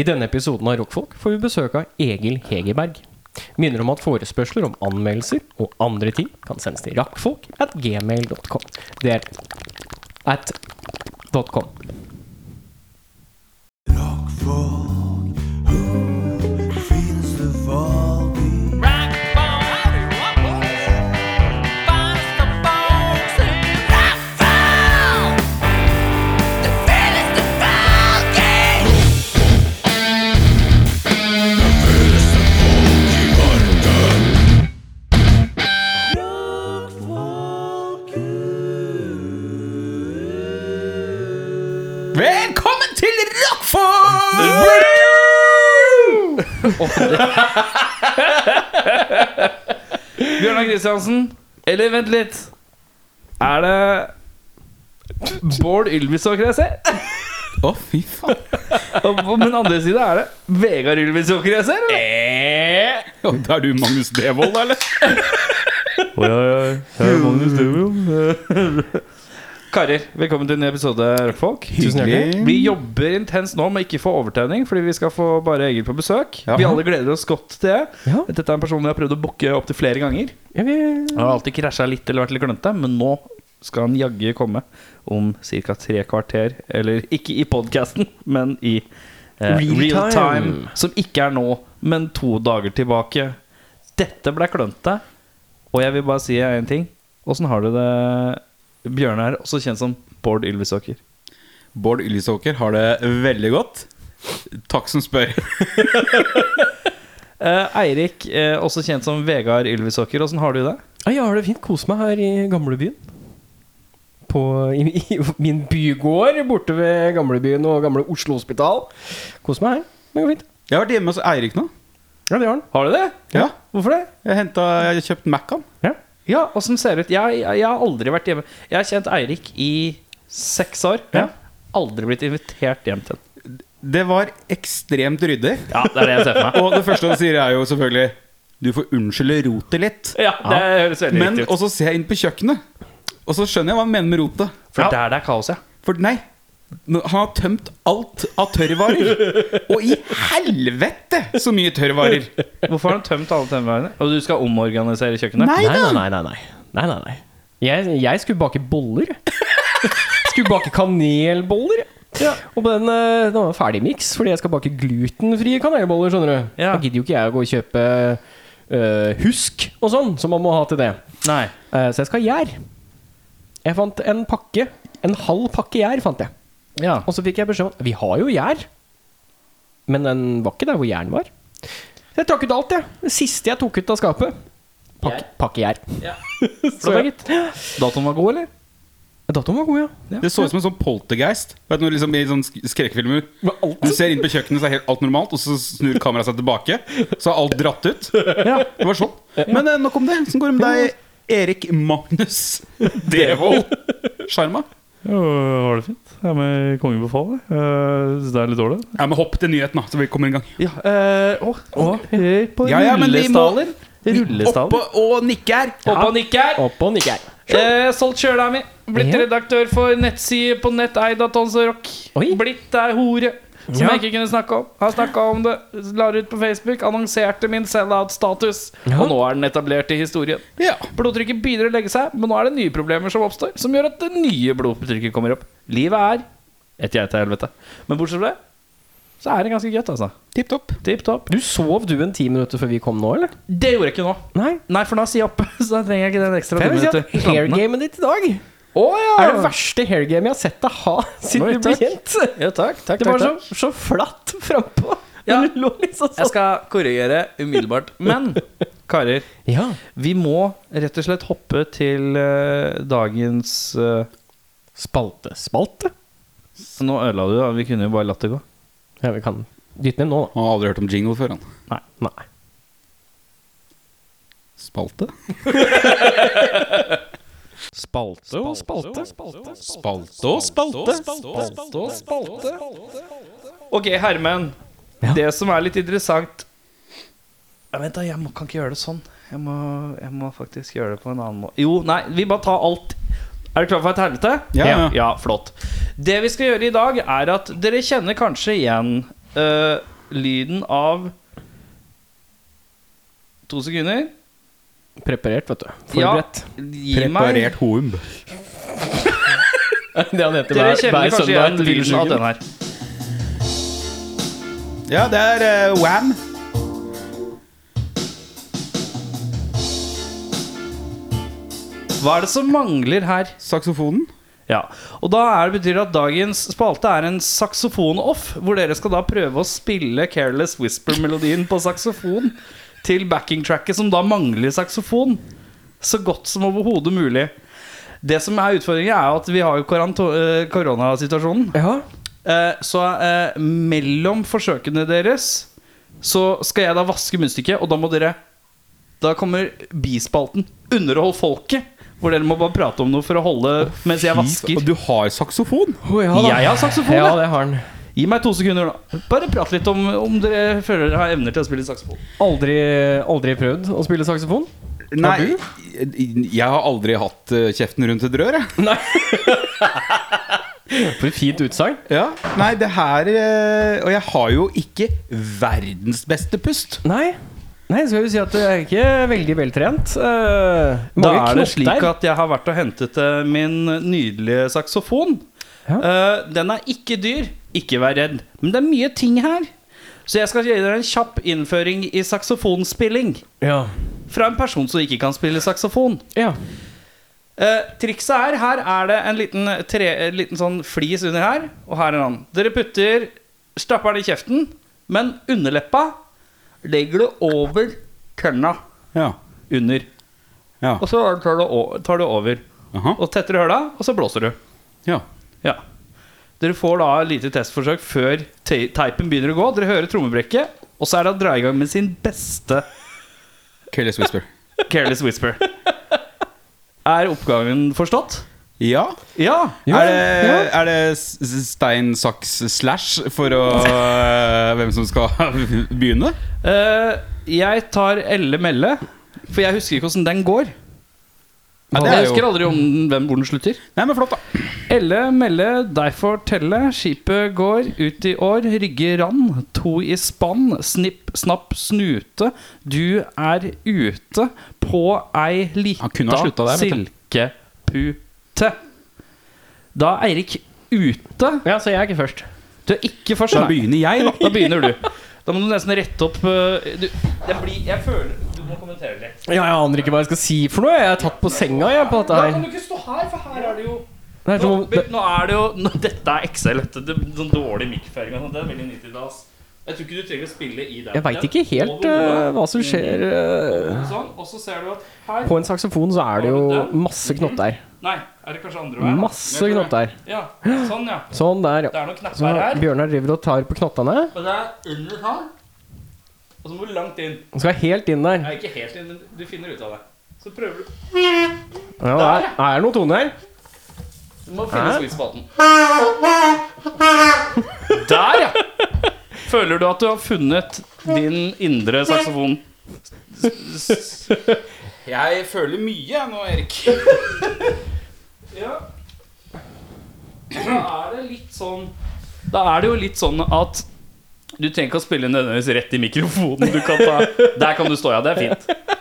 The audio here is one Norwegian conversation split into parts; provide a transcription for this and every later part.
I denne episoden av Rockfolk får vi besøk av Egil Hegerberg. Minner om at forespørsler om anmeldelser og andre ting kan sendes til rakkfolk at gmail.com. Det er at dot .com. Velkommen Bjørnar Kristiansen. Eller vent litt. Er det Bård Ylvis jeg ser? Å, fy faen. Og på min andre side er det Vegard Ylvisåker jeg ser? Eller? Å, Da er du Magnus Devold, eller? Karer, velkommen til en ny episode Rockfolk. Hjertelig. Vi jobber intenst nå med ikke få overtenning, fordi vi skal få bare Egil på besøk. Ja. Vi alle gleder oss godt til det. Ja. Dette er en person vi har prøvd å booke opptil flere ganger. Ja, vi, Han har alltid krasja litt eller vært litt klønete, men nå skal han jaggu komme om ca. tre kvarter. Eller ikke i podkasten, men i eh, Real real, time. time. Som ikke er nå, men to dager tilbake. Dette ble klønete. Og jeg vil bare si én ting. Åssen har du det, Bjørnar, også kjent som Bård Ylvisåker? Bård Ylvisåker har det veldig godt. Takk som spør. Eh, Eirik, eh, også kjent som Vegard Ylvisåker. Åssen har du det? ja, jeg har det fint. Kos meg her i gamlebyen. På, i, I min bygård borte ved gamlebyen og gamle Oslo Hospital. Kos meg her. Det går fint. Jeg har vært hjemme hos Eirik nå. Ja, det har han. Har du det? Ja. Hvorfor det? Jeg, hentet, jeg har kjøpt Mac-en. Ja. Ja, åssen ser det ut? Jeg, jeg, jeg har aldri vært hjemme. Jeg har kjent Eirik i seks år. Ja. Aldri blitt invitert hjem til ham. Det var ekstremt ryddig. Ja, det er det jeg ser for meg. Og det første han sier, er jo selvfølgelig Du får unnskylde rotet litt. Ja, det høres veldig Men riktig ut. og så ser jeg inn på kjøkkenet, og så skjønner jeg hva han mener med rotet. For Ja. der det er kaos, ja. For nei, han har tømt alt av tørrvarer. Og i helvete så mye tørrvarer! Hvorfor har han tømt alle tennvarene? Og du skal omorganisere kjøkkenet? Nei Nei, da! nei, nei. nei, nei. nei, nei. Jeg, jeg skulle bake boller. skulle bake kanelboller. Ja. Og på den, eh, den var ferdigmiks, fordi jeg skal bake glutenfrie kanelboller. skjønner du Ja. Da gidder jo ikke jeg å gå og kjøpe uh, husk og sånn, som man må ha til det. Nei. uh, så jeg skal ha gjær. Jeg fant en pakke. En halv pakke gjær fant jeg. Ja. Og så fikk jeg beskjed om at vi har jo gjær. Men den var ikke der hvor gjæren var. Så jeg tok ut alt, jeg. Det siste jeg tok ut av skapet. Pakke, pakke gjær. Ja. Så Flott. Datoen var god, eller? Datoen var god, ja. Det så ut som en sånn poltergeist. Vet du, når liksom I sånne sk- skrekkfilmer Du ser inn på kjøkkenet, så er helt alt normalt, og så snur kameraet seg tilbake. Så er alt dratt ut. Det var sånn. Men eh, nok om det. Hvordan går det med deg, Erik Magnus Devold? Sjarma? Ja, har det fint. Jeg er med i Kongen befaler. Uh, det er litt dårlig. Ja, men hopp til nyheten, da, så vi kommer i gang. Ja, uh, oh, å, hør på Ja, ja, men må- rullestaler. Opp Rullestaler. og, nikke her. Opp og nikke her. Opp og nikke her. Eh, solgt kjøla mi. Blitt Ja. redaktør for nettside på netteid av Tons og Rock. Oi. Blitt ei hore som Ja. jeg ikke kunne snakke om. Har snakka om det, la det ut på Facebook, annonserte min sell-out-status. Ja. Og nå er den etablert i historien. Ja. Blodtrykket begynner å legge seg, men nå er det nye problemer som oppstår, som gjør at det nye blodtrykket kommer opp. Livet er et geitehelvete. Men bortsett fra det, så er det ganske gøtt, altså. Tipp topp. Tip -top. Du sov du en ti minutter før vi kom nå, eller? Det gjorde jeg ikke nå. Nei. Nei, for nå sier jeg oppe, så da trenger jeg ikke den ekstra ti minutter. Hairgamet ditt i dag Å ja! er det verste hairgame jeg har sett deg ha siden Oi, vi ble kjent. Ja, takk, takk, Det var så, takk. så flatt frampå. Ja. Du liksom Jeg sånn. skal korrigere umiddelbart. Men karer, Ja. vi må rett og slett hoppe til uh, dagens uh, Spalte. Spalte? Nå ødela du, da. Vi kunne jo bare latt det gå. Ja, vi kan dytte ned nå, da. Han har aldri hørt om jingle før, han. Nei. Nei. Spalte? Spalte og spalte. Spalte og spalte. Spalte og spalte. Ok, hermen Ja. Det som er litt interessant ja, Vent, da. Jeg må, kan ikke gjøre det sånn. Jeg må, jeg må faktisk gjøre det på en annen måte. Jo, nei, vi bare tar alt. Er du klar for et helvete? Ja, ja. ja, flott. Det vi skal gjøre i dag, er at dere kjenner kanskje igjen uh, lyden av To sekunder. Preparert, vet du. Ja, Forberedt. gi meg Preparert houm. Det han heter Dere hver, kjenner kanskje søndag igjen etter lyden av den her. Ja, det er eh, Wham. Hva er det som mangler her? Saksofonen. Ja, og da er det betyr det at dagens spalte er en saksofon-off, hvor dere skal da prøve å spille Careless Whisper-melodien på saksofon til backingtracket som da mangler saksofon, så godt som overhodet mulig. Det som er utfordringen, er at vi har jo eh, koronasituasjonen. Ja. Eh, Så eh, mellom forsøkene deres så skal jeg da vaske munnstykket, og da må dere Da kommer bispalten 'Underhold folket', hvor dere må bare prate om noe for å holde mens jeg vasker. Og du har saksofon? Oh, ja, da. Jeg har saksofon, Ja, det har han. Gi meg to sekunder, da. Bare prat litt om om dere føler dere har evner til å spille saksofon. Aldri, aldri prøvd å spille saksofon? Nei, jeg har aldri hatt eh, kjeften rundt et rør, jeg. Nei. For et fint utsagn. Ja. Nei, det her eh, Og jeg har jo ikke verdens beste pust. Nei. Nei, skal vi si at du er ikke veldig veltrent. Uh, Da er det slik at jeg har vært og hentet eh, min nydelige saksofon. Ja. Eh, den er ikke dyr, ikke vær redd. Men det er mye ting her. Så jeg skal gi dere en kjapp innføring i saksofonspilling. Ja. Fra en person som ikke kan spille saksofon. ja. Uh, trikset er Her er det en liten, tre, en liten sånn flis under her, og her er en annen. Dere putter Stapper den i kjeften, men underleppa legger du over kønna Ja. under. Ja. Og så tar du, tar du over. Aha. Og tetter høla, og så blåser du. ja. Ja. Dere får da et lite testforsøk før te teipen begynner å gå. Dere hører trommebrekket, og så er det å dra i gang med sin beste Careless Whisper. Careless Whisper. Er oppgaven forstått? Ja. Ja. er, det, er det stein, saks, slash for å eh, Hvem som skal begynne? Uh, jeg tar Elle Melle, for jeg husker ikke hvordan den går. Ja, det jeg er husker jo aldri om hvem hvor den slutter. Nei, men flott, da. Elle melde, deg får telle. Skipet går ut i år. Rygge rand. To i spann. Snipp, snapp, snute. Du er ute på ei lita silkepute. Da er Eirik ute. ja, så jeg er ikke først. Du er ikke først. Da nei. begynner jeg, da. Da begynner du. Da må du nesten rette opp uh, du, det blir, Jeg føler må kommentere litt. Ja, jeg aner ikke hva jeg skal si for noe. Jeg er tatt på senga jeg, på dette Da her. kan du ikke stå her, for her er det jo Nå, nå er det jo nå, Dette er XL. Det, sånn dårlig mikkføring. og Det er veldig 90-talls. Jeg tror ikke du trenger å spille i den. jeg veit ikke helt uh, hva som skjer Uh, Sånn, og så ser du at her På en saksofon så er det jo masse knotter. Nei, er det kanskje andre veien? Masse knotter. Ja, sånn, ja. Sånn der. Det er noen knapper her. Bjørnar driver og tar på knottene. Og det er under her. Og så må du langt inn. Han skal helt inn der. Nei, ikke helt inn, men du finner ut av det. Så prøver du. Ja, det er, er det noen toner her. Du må finne sweet spoten. Der, ja! Føler du at du har funnet din indre saksofon? Jeg føler mye jeg nå, Erik. Ja. Da er det litt sånn Da er det jo litt sånn at du trenger ikke å spille nødvendigvis rett i mikrofonen. Du kan ta, der kan du stå, ja. Det er fint.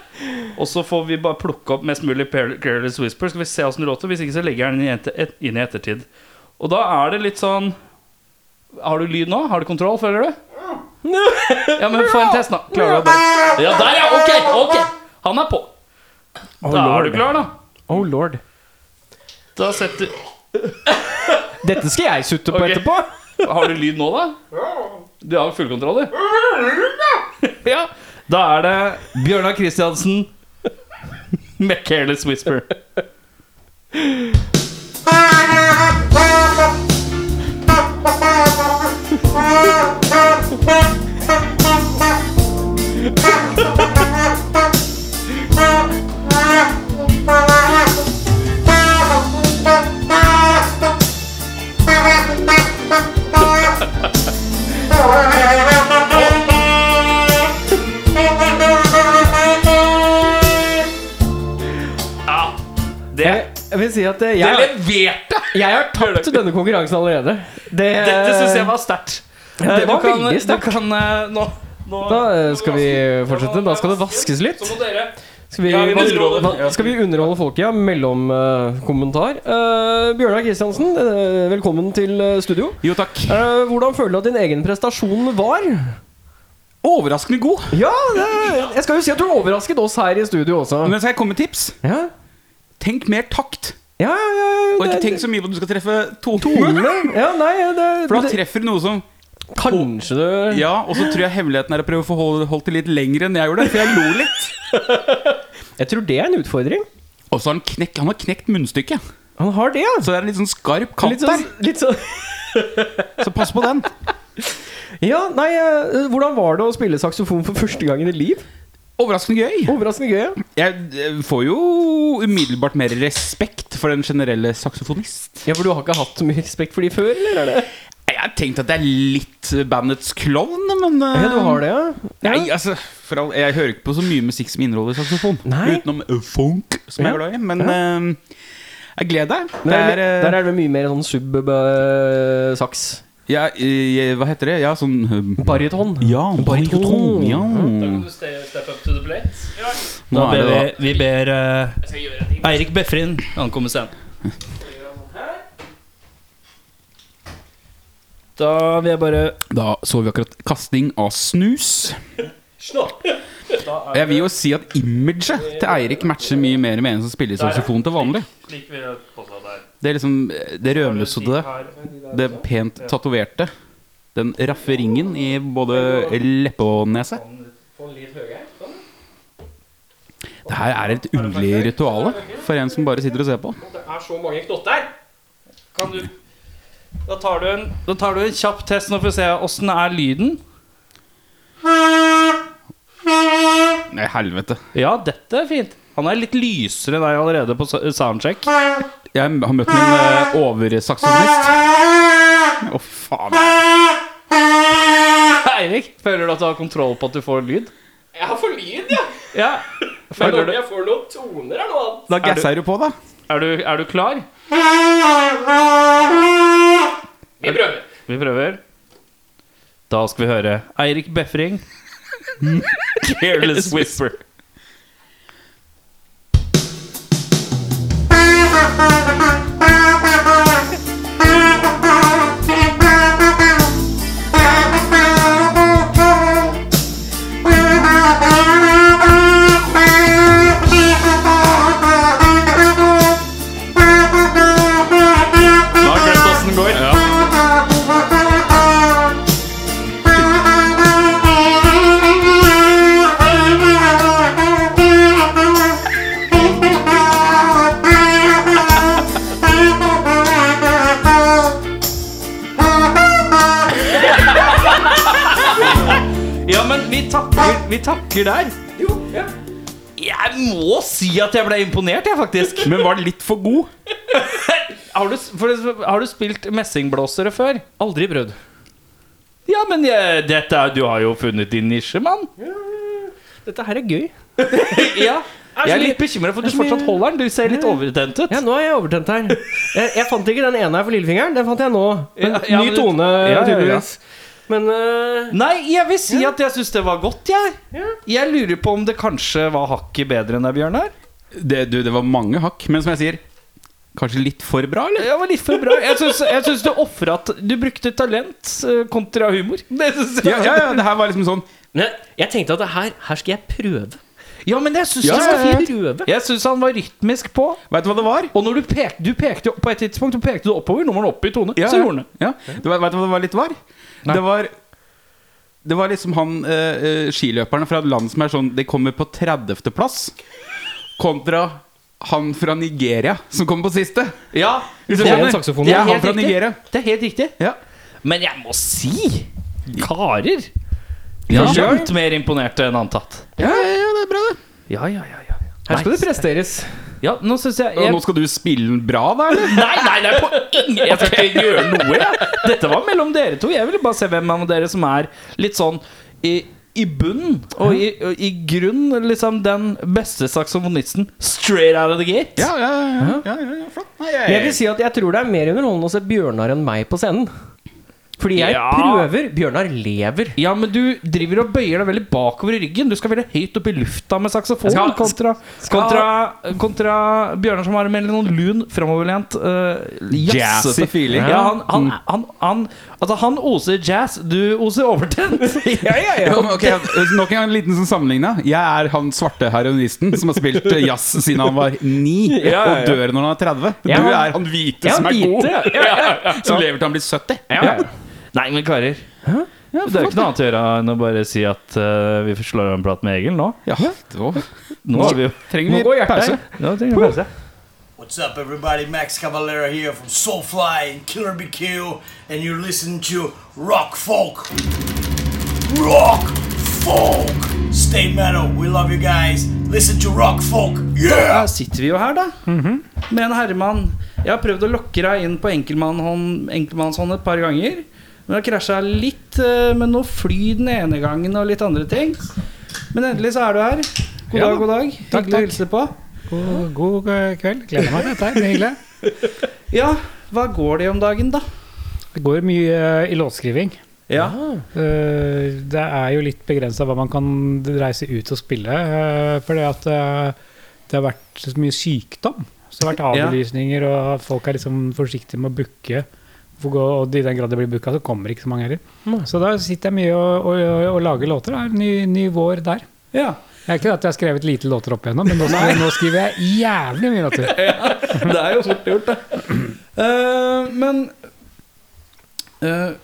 Og så får vi bare plukke opp mest mulig Careless Whisper. Skal vi se åssen det låter. Hvis ikke så legger jeg den inn i ettertid. Og da er det litt sånn Har du lyd nå? Har du kontroll, føler du? Ja, men få en test, da. Klarer du det? Ja, der, ja! Ok! ok Han er på. Oh, Da er du klar, da. Oh lord. Da setter Dette skal jeg sutte på okay. etterpå. Har du lyd nå, da? Du har full kontroll, Ja. Da er det Bjørnar Kristiansen med 'Careless Whisper'. det, Jeg, vil si at jeg, det leverte! jeg har tapt denne konkurransen allerede. Det, Dette syns jeg var sterkt. Det var kan, veldig sterkt. kan, eh, nå, nå, Da eh, skal vi fortsette. Da skal det vaskes litt. Skal vi, skal vi underholde folket, ja? Mellomkommentar. Uh, Bjørnar Kristiansen, eh, velkommen til eh, studio. Jo, takk. Uh, hvordan føler du at din egen prestasjon var? Overraskende god. Ja, det, jeg skal jo si at du overrasket oss her i studio også. Men skal jeg komme med tips? Ja, Tenk mer takt. ja, ja, ja Og ikke tenk så mye på at du skal treffe tone. Ja, nei, det, For da treffer du noe som Kanskje du Ja, og så tror jeg hemmeligheten er å prøve å få holdt det litt lenger enn jeg gjorde. For jeg lo litt. Jeg tror det er en utfordring. Og så har han knekt, han har knekt munnstykket. Han har det, ja Så det er en litt sånn skarp kant Litt sånn, der. litt sånn Så pass på den. Ja, nei, eh, hvordan var det å spille saksofon for første gang i ditt liv? Overraskende gøy. Overraskende gøy. ja. Jeg eh, får jo umiddelbart mer respekt for den generelle saksofonist. Ja, for du har ikke hatt mye respekt for de før, eller er det? Jeg har tenkt at det er litt bandets klovn, men eh, Ja, du har det, ja? ja. Nei, altså for all, Jeg hører ikke på så mye musikk som inneholder saksofon. Nei. Utenom eh, funk, som jeg Ja. er glad i. Men eh, jeg gleder deg. Der, er, eh, der er det mye mer sånn sub-saks. Ja, eh, Hva heter det? Ja, sånn eh, Bariton. Ja, baryton, bariton. Ja. Kan du ste- step up to the plate? Nå Da er ber det vi, vi ber eh, Eirik Befrin ankomme scenen. Da vil jeg bare Da så vi akkurat kasting av snus. Jeg vil jo si at imaget til Eirik matcher mye mer med en som spiller saksofon til vanlig. Det er liksom det rødmussede, det pent tatoverte. Den raffe ringen i både leppe og nese. Det her er et underlig ritual for en som bare sitter og ser på. Det er så mange knotter. Kan du Da tar du en, da tar du en kjapp test nå for å se åssen er lyden. Nei, helvete. Ja, dette er fint. Han er litt lysere enn deg allerede på soundcheck. Jeg har møtt min uh, oversaksofonist. Å, faen. Eirik, føler du at du har kontroll på at du får lyd? Jeg har for lyd, ja. Ja. Føler du Jeg får noen toner er noe annet. Da gasser du på, da. Er du, er du klar? Vi prøver. Vi prøver. Da skal vi høre Eirik Befring. Careless Whisper. 啊啊啊 vi takker der. Jo, ja. Jeg må si at jeg ble imponert, jeg, faktisk. Men var det litt for god? Har du, for, har du spilt messingblåsere før? Aldri prøvd. Ja, men jeg, dette, er- du har jo funnet din nisje, mann. Dette her er gøy. Ja. Jeg er litt bekymra for at du fortsatt holder den. Du ser litt overtent ut. Ja, nå er jeg overtent her. Jeg, jeg fant ikke den ene her for lillefingeren. Den fant jeg nå. Men, Ja, ja, ny tone, Ja, ja, ja. tydeligvis. Men uh... Nei, jeg vil si at jeg syns det var godt, jeg. Jeg lurer på om det kanskje var hakket bedre enn deg, Bjørnar. Det, du, det var mange hakk, men som jeg sier Kanskje litt for bra, eller? Ja, litt for bra. Jeg syns, du ofra at Du brukte talent eh, kontra humor. Det synes jeg. Ja, ja, ja, det her var liksom sånn Men jeg, jeg tenkte at her, her skal jeg prøve. Ja, men jeg syns Ja, ja, var ja. Jeg syns han var rytmisk på. Vet du hva det var? Og når du pekte, du pekte på et tidspunkt Du pekte du oppover, nå var den oppe i tone. Ja, så gjorde han det. Ja. Du vet, vet du hva det var litt var? Nei. Det var Det var liksom han eh, eh, skiløperne fra et land som er sånn De kommer på 30. plass Kontra han fra Nigeria Som kommer på siste Ja, Hvis du Det er en saksofon, Det er han Helt fra riktig. Nigeria det er helt riktig. Ja, Men jeg må si Karer Ja. Langt mer imponerte enn antatt. ja, ja, ja det er bra det Ja, ja, ja, ja. Her skal det presteres. Ja, nå synes jeg, jeg nå skal du spille den bra da, eller? Nei, nei, nei, på ingen Jeg skal ikke gjøre noe, jeg. Dette var mellom dere to. Jeg ville bare se hvem av dere som er litt sånn i, i bunn og i, og i grunn liksom den beste saksofonisten straight out of the gate. Ja, ja, ja, ja, ja, ja flott Nei, Men jeg vil si at jeg tror det er mer underholdende å se Bjørnar enn meg på scenen. Fordi jeg Ja. prøver. Bjørnar lever. Ja, men du driver og bøyer deg veldig bakover i ryggen. Du skal veldig høyt opp i lufta med saksofon. Skal- kontra, kontra, kontra Bjørnar som har en mer sånn lun, framoverlent uh, Jazzy feeling. Ja, han, han, han, han, altså, han oser jazz, du oser overtent. ja, ja, ja. Okay, ok, Nok en liten sånn sammenligning. Jeg er han svarte heroinisten som har spilt eh, jazz siden han var ni, Ja, ja, ja. og dør når han er 30. Du er han hvite som er god, ja. Ja, ja, som lever til han blir 70. Ja, Ja. Nei, men karer. det er jo ikke noe annet å gjøre enn å bare si at uh, vi slår av en prat med Egil nå. Ja, da Nå har vi jo trenger Nå vi hjertet pause. Nå trenger vi pause. What's up, everybody? Max Cavalera here from Soulfly and Killer BQ, and you're listening to Rock Folk. Rock Folk! Stay metal. We love you guys. Listen to Rock Folk. Yeah! Da sitter vi jo her, da. Med en herremann. Jeg har prøvd å lokke deg inn på enkelmannshånd et par ganger. Men det har krasja litt eh, med noe fly den ene gangen og litt andre ting. Men endelig så er du her. God dag, da. god dag. Takk, Hyggelig å hilse på. God, god eh, kveld. Gleder meg til dette. hyggelig. Ja, hva går det om dagen, da? Det går mye eh, i låtskriving. Ja. Det er jo litt begrensa hva man kan reise ut og spille. Fordi at det har vært så mye sykdom. Så det har vært avlysninger, og folk er liksom forsiktige med å booke. Og i den grad det blir booka, så kommer ikke så mange heller. Mm. Så da sitter jeg mye og, og, og, og lager låter. Det er ny, ny vår der. ja. Det er ikke at jeg har skrevet lite låter opp igjennom, men nå skriver, nå skriver jeg jævlig mye låter. Det er jo fort gjort, det. Uh, men uh,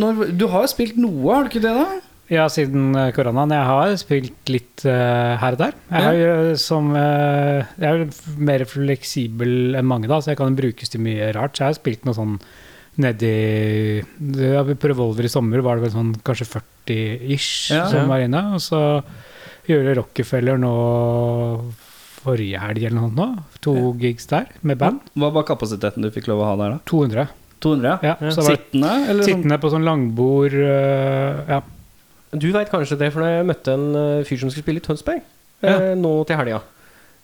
når, Du har jo spilt noe, har du ikke det? da? Ja, siden eh, koronaen. Jeg har spilt litt uh, her og der. Jeg, jo som, jeg er mer fleksibel enn mange, da, så jeg kan brukes til mye rart. Så jeg har spilt noe sånn nedi ja, På Revolver i sommer var det vel sånn kanskje 40-ish Ja. som var inne. Og så gjorde Rockefeller nå forrige helg eller noe sånt nå. To gigs der med band. Hva var kapasiteten du fikk lov å ha der, da? 200. 200? Ja, Ja. Sittende? Eller sånn? sittende på sånn langbord. Uh, ja. Du veit kanskje det, for jeg møtte en eh, fyr som skulle spille i Tønsberg eh, nå til helga.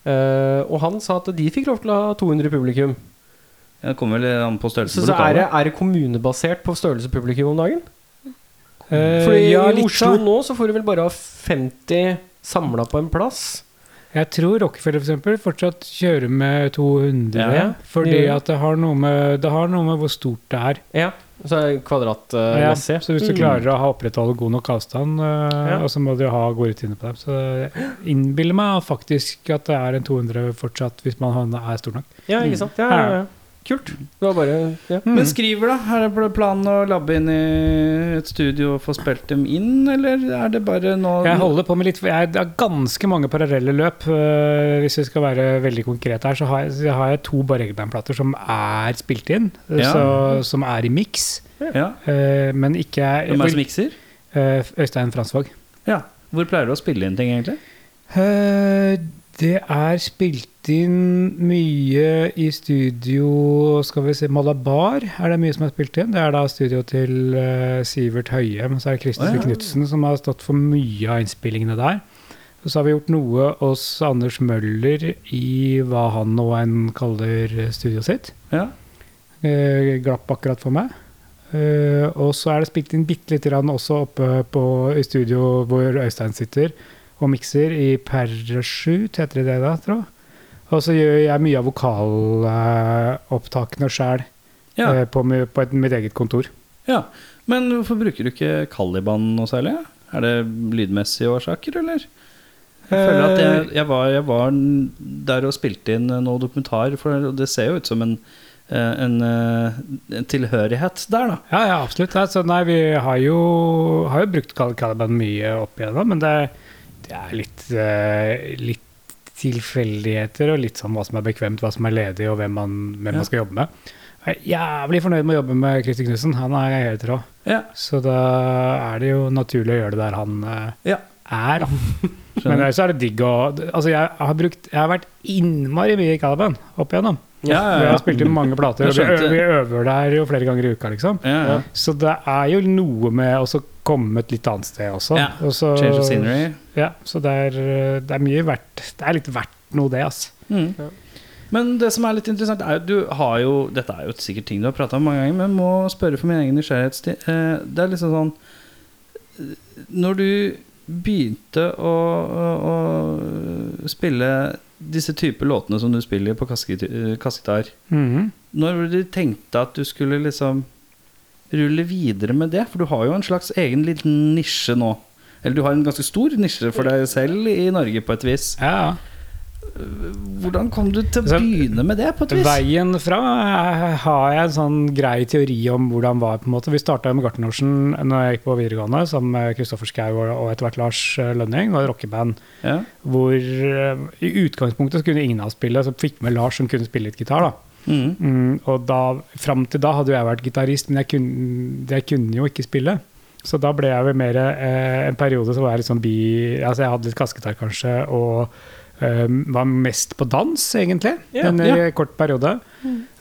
Uh, og han sa at de fikk lov til å ha 200 publikum. Det kommer vel an på størrelsen Så, på så er, det, er det kommunebasert på størrelse publikum om dagen? Eh, Fordi ja, i Oslo så. nå så får du vel bare ha 50 samla på en plass. Jeg tror Rockefeller for eksempel, fortsatt kjører med 200. Ja, ja. Fordi ja. det. at det har, noe med, det har noe med hvor stort det er. Ja, så er det Ja, kvadratmessig. så hvis du Mm. klarer å ha opprettholde god nok avstand, øh, Ja. og så må du ha gode rutiner på dem. Så jeg innbiller meg faktisk at det er en 200 fortsatt, hvis man er stor nok. Ja, ikke sant? Ja, ja, ja. Kult. Det var bare ja. Men skriver, da? Er det planen å labbe inn i et studio og få spilt dem inn, eller er det bare nå Jeg holder på med litt, jeg, det er ganske mange parallelle løp. øh, hvis vi skal være veldig konkrete her, så har jeg, så har jeg to Barreggband-plater som er spilt inn, Ja. så, som er i miks, Ja. øh, men ikke Hvem er det som mikser? øh, Øystein Fransvåg. Ja. Hvor pleier du å spille inn ting, egentlig? Eh, det er spilt inn mye i studio Skal vi se, Malabar er det mye som er spilt inn. Det er da studio til uh, Sivert Høie. Men så er det Kristoffer oh, ja. Knutsen som har stått for mye av innspillingene der. Og så har vi gjort noe hos Anders Møller i hva han og en kaller studioet sitt. Ja. Uh, glapp akkurat for meg. Uh, og så er det spilt inn bitte lite grann også oppe på, i studio hvor Øystein sitter og mikser i Per7, heter det det da, tror jeg. Og så gjør jeg mye av vokalopptakene sjæl Ja. eh, på, på et, mitt eget kontor. ja. Men hvorfor bruker du ikke Caliban noe særlig? Er det lydmessige årsaker, eller? Jeg føler at jeg, jeg, var, jeg var der og spilte inn noe dokumentar, for det ser jo ut som en, eh, en, eh, en tilhørighet der, da. Ja, ja, absolutt. Altså, nei, vi har jo, har jo brukt Caliban mye opp igjennom, men det, det er litt, eh, litt tilfeldigheter og litt sånn hva som er bekvemt, hva som er ledig, og hvem man, hvem Ja. man skal jobbe med. Jeg er jævlig fornøyd med å jobbe med Christer Knutsen. Han er helt rå. Ja. Så da er det jo naturlig å gjøre det der han eh, Ja. er. Da. Men så er det digg å Altså, jeg har, brukt, jeg har vært innmari mye i Caliban opp igjennom. Ja, Vi har spilt inn mange plater, og vi, øver der jo flere ganger i uka, liksom. Ja, ja. Så det er jo noe med å komme et litt annet sted også. Ja, Og så- Change of scenery. Ja, så det er, det er mye verdt Det er litt verdt noe, det, altså. Mm. Men det som er litt interessant, er du har jo Dette er jo sikkert ting du har prata om mange ganger, men jeg må spørre for min egen nysgjerrighetstid. Eh, Det er liksom sånn eh, Når du begynte å, å, å spille disse typer låtene som du spiller på kassegitar mm Mhm. når du tenkte at du skulle liksom rulle videre med det? For du har jo en slags egen liten nisje nå. Eller du har en ganske stor nisje for deg selv i Norge, på et vis. Ja, Hvordan kom du til å Så- begynne med det, på et vis? Veien fra eh, har jeg en sånn grei teori om hvordan var. på en måte Vi starta med Gartnersen når jeg gikk på videregående, sammen med Kristoffer Schou og etter hvert Lars eh, Lønning, og rockeband. Ja. Hvor eh, i utgangspunktet så kunne ingen av oss spille, så fikk vi med Lars som kunne spille litt gitar. da Mm. Mm, og da, fram til da hadde jo jeg vært gitarist, men jeg kunne, jeg kunne jo ikke spille. Så da ble jeg vel mer eh, en periode så var jeg litt sånn bi... Altså jeg hadde litt kassegitar kanskje, og eh, var mest på dans, egentlig. Ja, en eh, kort periode.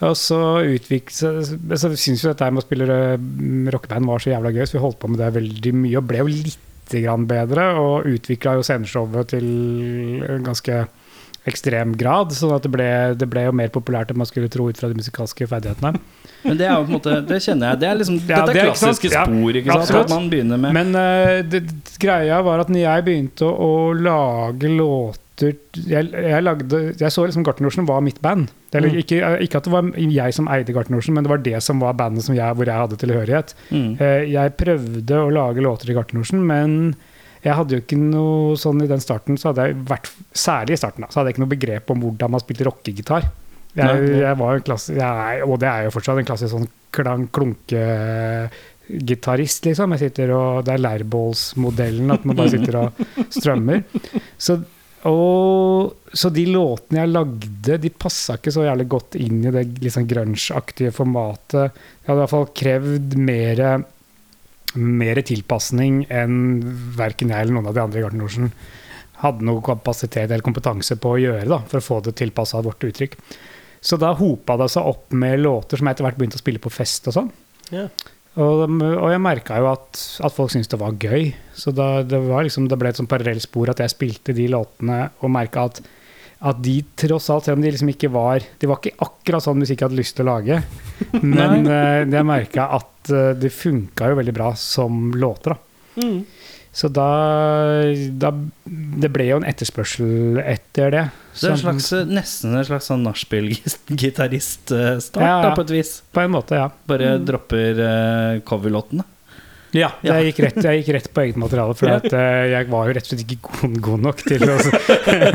Og så utviklet Så, så syns jo dette med å spille eh, rockeband var så jævla gøy, så vi holdt på med det veldig mye, og ble jo litt grann bedre, og utvikla jo sceneshowet til ganske ekstrem grad, sånn at det ble, det ble jo mer populært enn man skulle tro ut fra de musikalske ferdighetene. Men det er jo på en måte Det kjenner jeg. Det er liksom Ja, Dette det er er ikke klassiske Ja, spor, ikke sant? At man begynner med Men uh, det, greia var at når jeg begynte å, å lage låter jeg, jeg, lagde, jeg så liksom Gartnerlosjen var mitt band. Eller, Mm. ikke, ikke at det var jeg som eide Gartnerlosjen, men det var det som var bandet som jeg, hvor jeg hadde tilhørighet. mm. Uh, Jeg prøvde å lage låter i Gartnerlosjen, men jeg hadde jo ikke noe sånn i den starten, så hadde jeg vært, særlig i starten, da, så hadde jeg ikke noe begrep om hvordan man spilte rockegitar. Jeg, jeg var en klasse, jeg og det er jo fortsatt en klassisk sånn klang, klunkegitarist, liksom. Jeg sitter og, det er leirbålsmodellen, at man bare sitter og strømmer. Så, og, så de låtene jeg lagde, de passa ikke så jævlig godt inn i det liksom grunge-aktige formatet. Jeg hadde i hvert fall krevd mer mer tilpasning enn verken jeg eller noen av de andre i Gartnerlosjen hadde noe kapasitet eller kompetanse på å gjøre da, for å få det tilpassa vårt uttrykk. Så da hopa det seg opp med låter som jeg etter hvert begynte å spille på fest og sånn. Ja. Og, og jeg merka jo at, at folk syntes det var gøy. Så da, det, var liksom, det ble et sånn parallellspor at jeg spilte de låtene og merka at, at de tross alt, selv om de liksom ikke var De var ikke akkurat sånn musikk jeg hadde lyst til å lage, men uh, jeg merka at uh, det funka jo veldig bra som låter, da. Mm. Så da, da Det ble jo en etterspørsel etter det. Så, Det er en slags, nesten en slags sånn nachspiel-gitarist-start, Ja, ja. da, på et vis. På en måte, ja. Bare dropper uh, coverlåtene. Ja, Ja. Jeg, gikk rett, jeg gikk rett på eget materiale, for at, uh, jeg var jo rett og slett ikke god, god nok til å,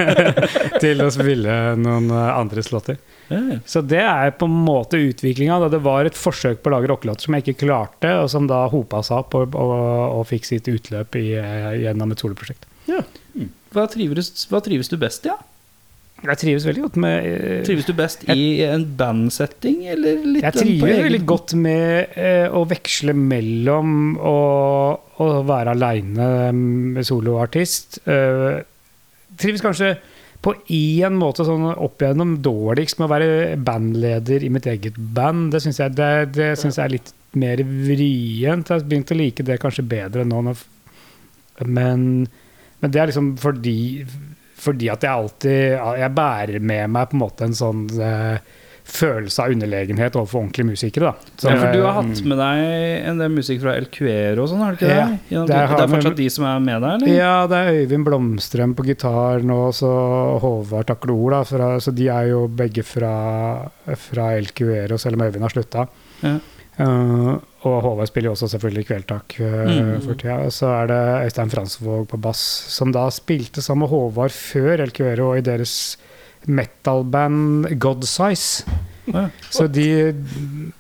til å spille noen eh, andres låter. Ja, ja. Så det er på en måte utviklinga. Det var et forsøk på å lage rockelåter som jeg ikke klarte, og som da hopa seg opp og, og, og fikk sitt utløp i, eh, gjennom et soloprosjekt. Hva, trives, hva trives du best i? Ja? Jeg trives veldig godt med uh, Trives du best i en bandsetting, eller litt Jeg trives veldig godt med uh, å veksle mellom å, å være aleine med soloartist. uh, trives kanskje på én måte sånn opp igjennom dårligst med å være bandleder i mitt eget band. Det syns jeg, det, det synes jeg er litt mer vrient. Jeg har begynt å like det kanskje bedre nå. Men, men det er liksom fordi fordi at jeg alltid Jeg bærer med meg på en måte en sånn eh, følelse av underlegenhet overfor ordentlige musikere. Da. Ja, for du har eh, hatt med deg en del musikk fra El Cuero og sånn, har du ikke det? Ja, det er, det er fortsatt de som er med deg, eller? Ja, det er Øyvind Blomstrøm på gitar nå, så Håvard Taklor, da. Fra, så de er jo begge fra, fra El Cuero, selv om Øyvind har slutta. Ja. Eh, og Håvard spiller jo også selvfølgelig Kvelertak uh, Mm. for tida. Og så er det Øystein Fransvåg på bass, som da spilte sammen med Håvard før El Cuero i deres metal-band Godsize. Ja. Så de,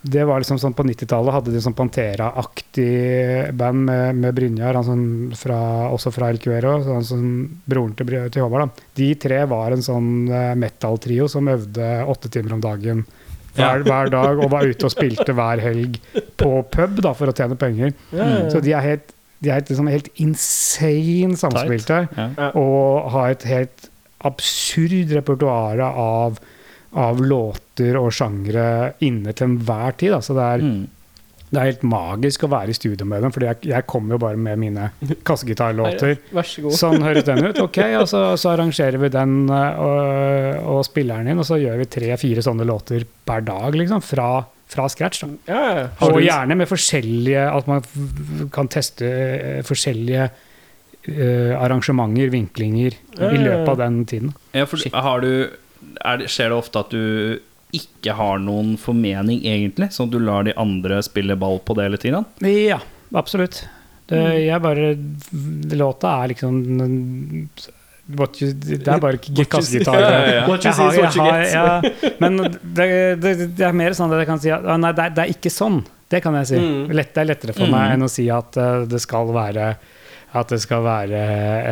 det var liksom sånn på 90-tallet hadde de sånn Pantera-aktig band med, med Brynjar, han som fra, også fra El Cuero, så han som broren til, til Håvard. Da. De tre var en sånn eh, metal-trio som øvde åtte timer om dagen hver, hver dag, og var ute og spilte hver helg på pub da, for å tjene penger. Så de er helt, de er helt, liksom, helt insane samspilte, Ja. og har et helt absurd repertoar av, av låter og sjangre inne til enhver tid. Da. Så det er Mm. Det er helt magisk å være i studio med dem, Fordi jeg, jeg kommer jo bare med mine kassegitarlåter. Så. Sånn høres den ut. Ok, og så, så arrangerer vi den eh, og, og spiller den inn, og så gjør vi tre-fire sånne låter per dag, liksom. Fra, fra scratch. da. Ja, ja. Og gjerne med forskjellige At man kan teste eh, forskjellige uh, arrangementer, vinklinger, Ja, i ja, i løpet av den tiden. Ja, for har du er det, Skjer det ofte at du ikke har noen formening, egentlig? Sånn at du lar de andre spille ball på det hele tiden? Ja, absolutt. Det, jeg bare Låta er liksom what you, Det er bare ikke kassegitar. Ja, ja, men det, det, det er mer sånn at jeg kan si at ah, nei, det er, det er ikke sånn. Det kan jeg si. Mm. Lett, det er lettere for meg enn å si at eh, det skal være at det skal være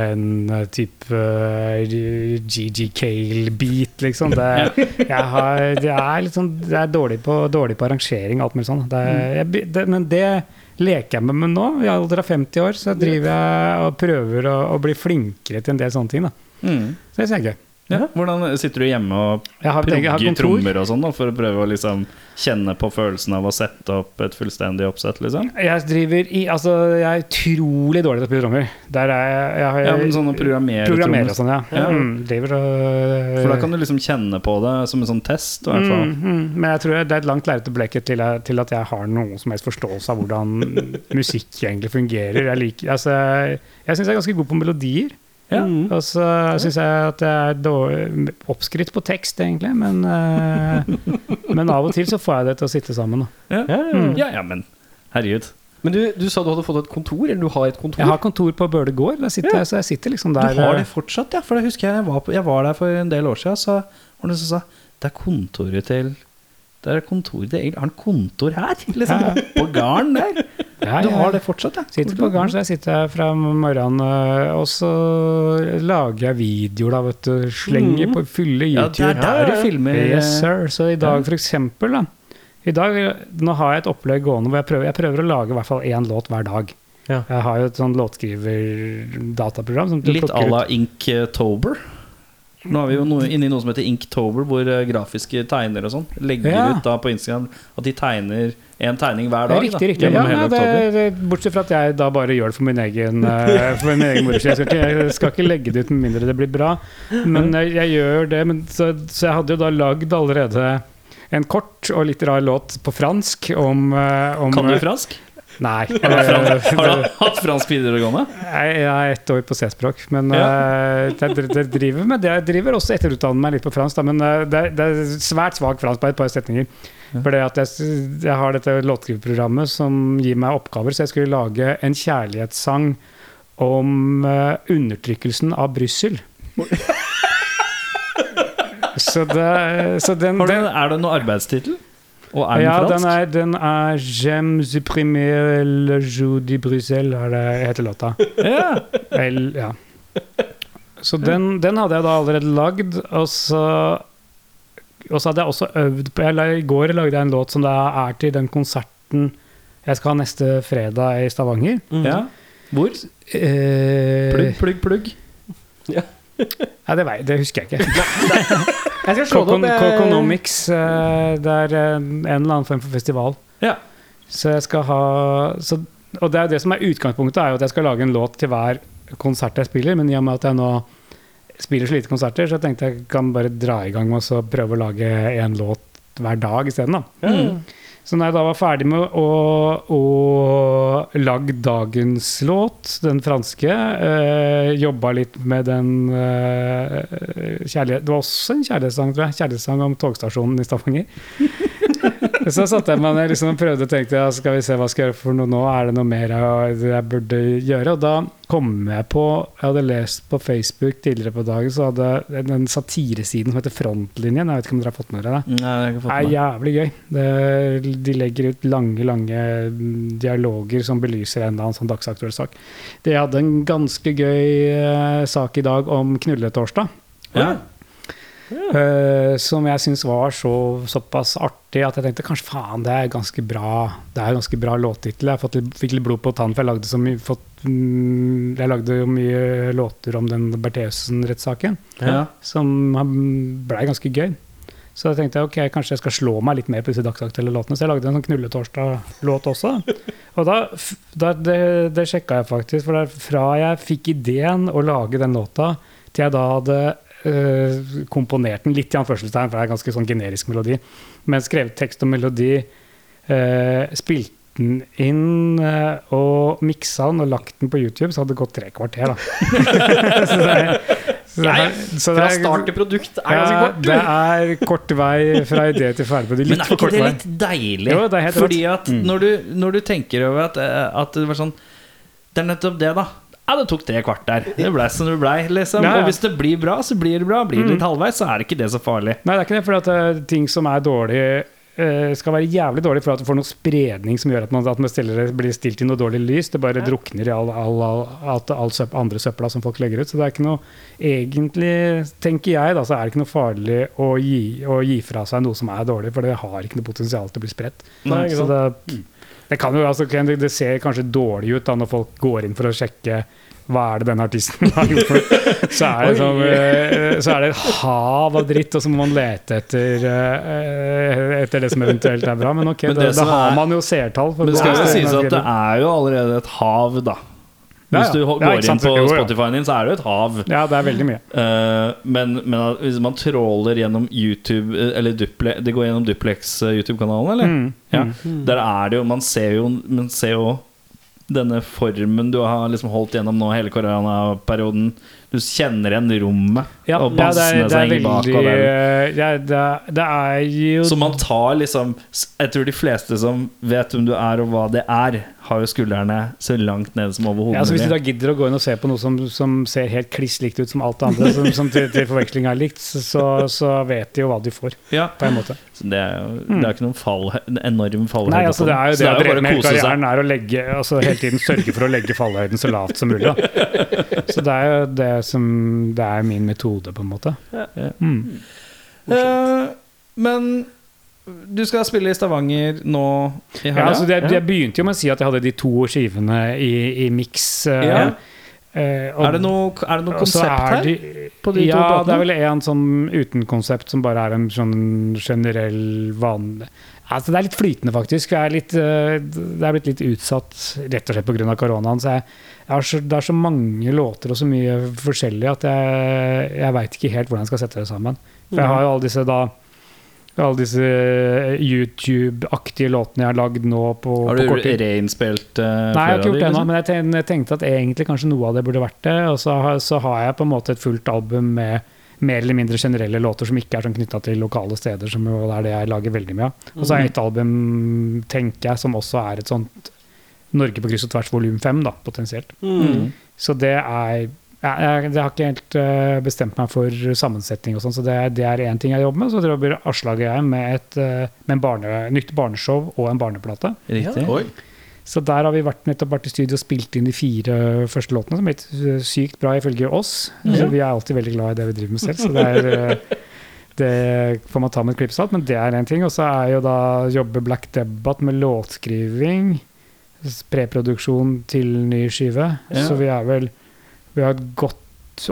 en eh, type uh, GG Cale-beat, liksom. Det, jeg har, det er sånn Det er dårlig på, dårlig på arrangering og alt mulig sånn. Det, jeg, det, men det leker jeg med meg nå. I alder av 50 år så driver jeg og prøver å, å bli flinkere til en del sånne ting. Da. Så det er gøy. Ja. Hvordan Sitter du hjemme og progger trommer og sånn da, for å prøve å liksom kjenne på følelsen av å sette opp et fullstendig oppsett? liksom? Jeg driver i Altså, jeg er utrolig dårlig til å spille trommer. Der er jeg, jeg Ja, men sånn å programmere programmerer trommer. og sånn, ja. Ja. Mm, driver og For da kan du liksom kjenne på det som en sånn test. I hvert fall. mm, mm, Men jeg tror det er et langt lerret å bleke til, til at jeg har noen som helst forståelse av hvordan musikk egentlig fungerer. Jeg, liker, altså, jeg syns jeg er ganske god på melodier. Ja. Og så syns jeg at jeg er dårlig, oppskrytt på tekst, egentlig. Men, eh, men av og til så får jeg det til å sitte sammen. Da. Ja. Mm. ja. ja, ja, men herregud. Men du, du sa du hadde fått et kontor, eller du har et kontor? Jeg har kontor på Bøle gård, der sitter jeg, så jeg sitter liksom der. Du har eh, det fortsatt, ja? For det husker jeg jeg var, på, jeg var der for en del år siden. Så var det noen som sa Det er kontoret til Det er kontoret til Egil. Har han kontor her? Liksom, Ja. På gården der? ja, Du har det fortsatt, ja? Sitter på gården, så jeg sitter her fra morgenen, øh, og så lager jeg videoer, da, vet du. Slenger på fulle Ja, det er YouTube. der du filmer. Yes, sir. Så i dag, for eksempel, da. I dag, nå har jeg et opplegg gående hvor jeg prøver, jeg prøver å lage i hvert fall én låt hver dag. Ja. Jeg har jo et sånn låtskriver-dataprogram. Litt à la. Inktober. Nå er vi jo noe, inne i noe som heter Inktober, hvor eh, grafiske tegner og sånn legger Ja. ut da på Instagram at de tegner en tegning hver dag. riktig, da, riktig. Ja, nei, det, det, bortsett fra at jeg da bare gjør det for min egen, eh, for min egen moro skyld. Jeg, jeg skal ikke legge det ut med mindre det blir bra. Men jeg, jeg gjør det. Men, så, så jeg hadde jo da lagd allerede en kort og litt rar låt på fransk om, eh, om Kan du fransk? Nei. Har du, frans, har du hatt fransk videregående? Jeg, jeg er ett år på C-språk, men ja. jeg, dr- dr- driver med det. Jeg driver også etterutdanner meg litt på fransk, da, men eh, det, det er svært svak fransk på et par setninger. Ja. For jeg, jeg har dette låtskriverprogrammet som gir meg oppgaver, så jeg skulle lage en kjærlighetssang om eh, undertrykkelsen av Brussel. så, det, så den, Har den er det noe arbeidstittel? Og er den ja, fransk? den er, den er J'aime supprimer le jour de Bruxelles, er det heter låta. Ja. El, ja. Så den, den hadde jeg da allerede lagd, og så og så hadde jeg også øvd på jeg, I går lagde jeg en låt som det er til den konserten jeg skal ha neste fredag i Stavanger. ja. Hvor? Eh, Plugg, plugg, plugg. Ja, det, vei- det husker jeg ikke. Jeg skal slå det opp. Coconomics. eh, Det er en, en eller annen form for festival. Ja. Så jeg skal ha så, Og det er det som er utgangspunktet, er jo at jeg skal lage en låt til hver konsert jeg spiller. Men i og med at jeg nå spiller så lite konserter, så tenkte jeg kan bare dra i gang med å så prøve å lage en låt hver dag isteden. da. Ja. Så når jeg da var ferdig med å, å lage dagens låt, den franske, øh, jobba litt med den øh, kjærlighet... Det var også en kjærlighetssang, tror jeg. Kjærlighetssang om togstasjonen i Stavanger. Så satte jeg meg ned liksom, og prøvde å tenke ja, skal vi se hva skal jeg gjøre for noe nå. Er det noe mer jeg, jeg burde gjøre? Og da kom jeg på Jeg hadde lest på Facebook tidligere på dagen, så hadde den satiresiden som heter Frontlinjen. Jeg vet ikke om dere har fått med dere det? Nei, jeg har fått er jævlig gøy. Det, de legger ut lange, lange mm, dialoger som belyser en eller annen sånn dagsaktuell sak. De hadde en ganske gøy eh, sak i dag om knulletorsdag. Ja. Eh, som jeg syns var så, såpass artig at jeg tenkte kanskje faen, det er ganske bra Det er ganske bra låttittel. Jeg fått fikk litt blod på tann, for jeg lagde, så mye, fått, mm, jeg lagde jo mye låter om den Bertheussen-rettssaken Ja. som blei ganske gøy. Så jeg tenkte jeg, ok, kanskje jeg skal slå meg litt mer på disse dagsaktuelle låtene. Så jeg lagde en sånn Knulletorsdag-låt også. Og da, da det, det sjekka jeg faktisk, for fra jeg fikk ideen å lage den låta, til jeg da hadde eh, komponert den litt i anførselstegn, for det er en ganske sånn generisk melodi, men skrevet tekst og melodi, uh, spilt den inn uh, og miksa den og lagt den på YouTube, så hadde det gått tre kvarter, da. så det er, så det er, så det Fra start til produkt er ganske kort. det er kort vei fra idé til ferdig. Men er ikke det vei. litt deilig? Jo, det er helt Fordi at når, du, når du tenker over at, eh, at det var sånn Det er nettopp det, da. Ja, det tok tre kvarter. Det blei som det blei. Liksom. Ja, ja. Og hvis det blir bra, så blir det bra. Blir det litt halvveis, så er det ikke det så farlig. Nei, det er ikke det, for at eh, ting som er dårlig eh, skal være jævlig dårlig for at du får noe spredning som gjør at man, at man stiller, blir stilt i noe dårlig lys. Det bare drukner i all, all, all, all søp, andre søpla som folk legger ut. Så det er ikke noe Egentlig, tenker jeg, da, så er det ikke noe farlig å gi, å gi fra seg noe som er dårlig, for det har ikke noe potensial til å bli spredt. Nei, ikke så det, det kan jo, altså, det, det ser kanskje dårlig ut da når folk går inn for å sjekke hva er det denne artisten har gjort for så er, det sånn, eh, så er det et hav av dritt, og så må man lete etter, eh, etter det som eventuelt er bra. Men ok, Men det da da har man jo seertall. Men det skal jo sies at det er jo allerede et hav, da. Ja, Hvis du ja. går inn på. Spotify-en din, så er det jo et hav. Ja, det er veldig mye. uh, men, men hvis man tråler gjennom YouTube eh, Eller duple, det går gjennom Duplex eh, eller? Mm. Ja. Der er det jo Man ser jo, man ser jo denne formen du har liksom holdt gjennom nå hele koronaperioden. Du kjenner igjen rommet Ja, og bassene ja, henger bak. Og det ja, det, det er jo så man tar liksom Jeg tror de fleste som vet hvem du er og hva det er, har jo skuldrene så langt nede som overhodet ja, så Hvis du da gidder å gå inn og se på noe som, som ser helt kliss likt ut som alt det andre, som, som til, til forveksling er likt, så, så vet de jo hva de får, Ja, på en måte. så det er jo det er ikke noen fall, en enorm fallhøyde. Nei, altså det er jo Så det jeg bare med å hele kose seg. karrieren, er å legge, altså hele tiden sørge for å legge fallhøyden så lavt som mulig. Da. Så det er jo det som Det er min metode, på en måte. Mm. Uh, men du skal spille i Stavanger nå i helga? Ja, altså det, jeg begynte jo med å si at jeg hadde de to skivene i, i miks. eh, Ja. Uh, er det noe, er det noe konsept er her? de- på de to ja, platene? det er vel en sånn uten konsept som bare er en sånn generell vanlig Altså Det er litt flytende, faktisk. Er litt, eh, det er blitt litt utsatt rett og slett pga. koronaen. Så jeg, så, det er så mange låter og så mye forskjellig at jeg, jeg veit ikke helt hvordan jeg skal sette det sammen. For jeg har jo alle disse da alle disse YouTube-aktige låtene jeg har lagd nå på, Har på du kort tid. reinspilt uh, Nei, jeg har ikke gjort det ennå, men jeg jeg tenkte at egentlig kanskje noe av det burde vært det. Og så har, så har jeg på en måte et fullt album med mer eller mindre generelle låter som ikke er sånn knytta til lokale steder, som jo er det jeg lager veldig mye av. Og så har jeg et album, tenker jeg, som også er et sånt Norge på kryss og tvers volum fem, da, potensielt. Mm. Så det er jeg, jeg, jeg har ikke helt uh, bestemt meg for sammensetning og sånn, så det, det er én ting jeg jobber med. Så jobber Aslag og jeg med et uh, med en barne, nytt barneshow og en barneplate. Riktig. Så der har vi vært, nettopp vært i studio og spilt inn de fire første låtene, som er blitt øh, sykt bra ifølge oss. Så vi er alltid veldig glad i det vi driver med selv, så det er det får man ta med et klippsalt, men det er én ting. Og så er jo da jobber Black Debate med låtskriving, preproduksjon til ny skive. Ja. Så vi er vel Vi har et godt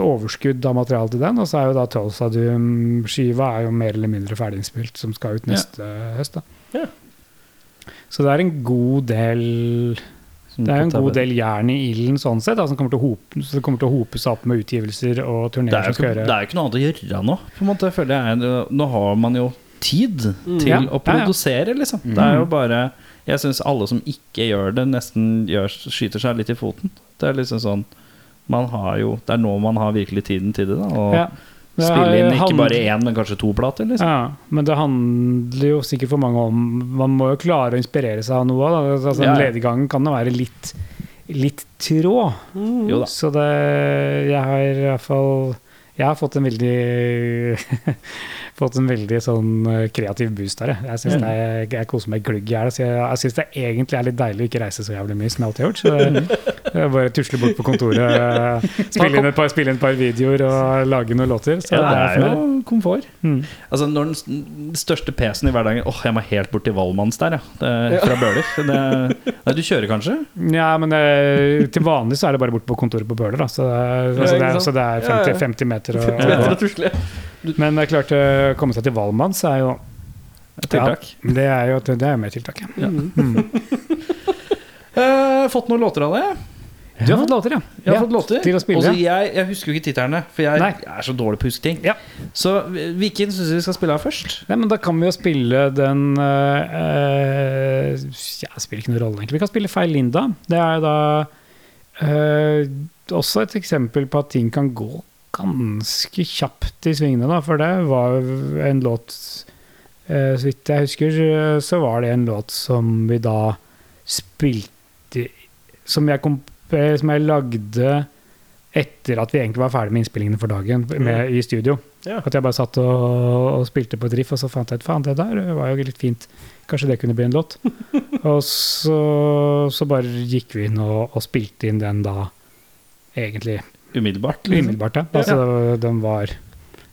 overskudd av materiale til den, og så er jo da Tulsadium-skiva er jo mer eller mindre ferdiginnspilt, som skal ut neste høst. da. Ja. Så det er en god del det er jo en god del jern i ilden sånn sett, da, som kommer til å, hope, som kommer til å hope seg opp med utgivelser og turneer er, som skal gjøre det er jo ikke noe annet å gjøre nå, på en måte, føler jeg. Nå har man jo tid til Mm. Ja, å ja, ja. produsere, liksom. Det er jo bare Jeg syns alle som ikke gjør det, nesten gjør, skyter seg litt i foten. Det er liksom sånn Man har jo Det er nå man har virkelig tiden til det, da. Og Ja. Spille inn ikke bare én, men kanskje to plater, liksom. Ja, men det handler jo sikkert for mange om Man må jo klare å inspirere seg av noe. Da. Altså, Ja, ja. Lediggangen kan jo være litt, litt trå. Jo da. Så det Jeg har i hvert fall Jeg har fått en veldig Fått en veldig sånn eh, kreativ boost der. jeg. synes mm. det er- jeg koser meg glugg i hjel. Jeg, jeg syns det egentlig er litt deilig å ikke reise så jævlig mye som jeg alltid har gjort. Så jeg bare tusle bort på kontoret, eh, spille inn et par, spille inn et par videoer og lage noen låter. Så Ja, det det er er jo komfort. Mm. Altså Når den største PC-en i hverdagen Åh, jeg må helt bort til Valmanns der, ja. Det, fra Bøler. Det, nei, du kjører kanskje? Ja, men det, til vanlig så er det bare bort på kontoret på Bøler, da. Så, det er- altså, det er, så det er sant? 50, meter. Og, 50 meter. Og, å og, tusle. Men det er klart, å komme seg til Valmanns er jo Tiltak. Ja, det er jo det er mer tiltak, ja. Eh, fått noen låter av det? Du har fått låter, ja. Jeg har fått låter. til å spille. Og jeg, jeg husker jo ikke titterne, for jeg jeg, er så dårlig på å huske ting. Ja. Så hvilken syns du vi skal spille av først? Nei, men Da kan vi jo spille den øh, øh, Ja, spiller ikke noen rolle, egentlig. Vi kan spille Feil Linda. Det er da øh, også et eksempel på at ting kan gå ganske kjapt i svingene, da. For det var en låt øh, Så vidt jeg husker, så var det en låt som vi da spilte Som jeg, kom, eh, som jeg lagde etter at vi egentlig var ferdig med innspillingene for dagen med, i studio. Ja. At jeg bare satt og, og spilte på et riff, og så fant jeg ut faen, det der var jo litt fint. Kanskje det kunne bli en låt. og så, så bare gikk vi inn og, og spilte inn den da, egentlig Umiddelbart. liksom. umiddelbart. Ja. Altså, den var,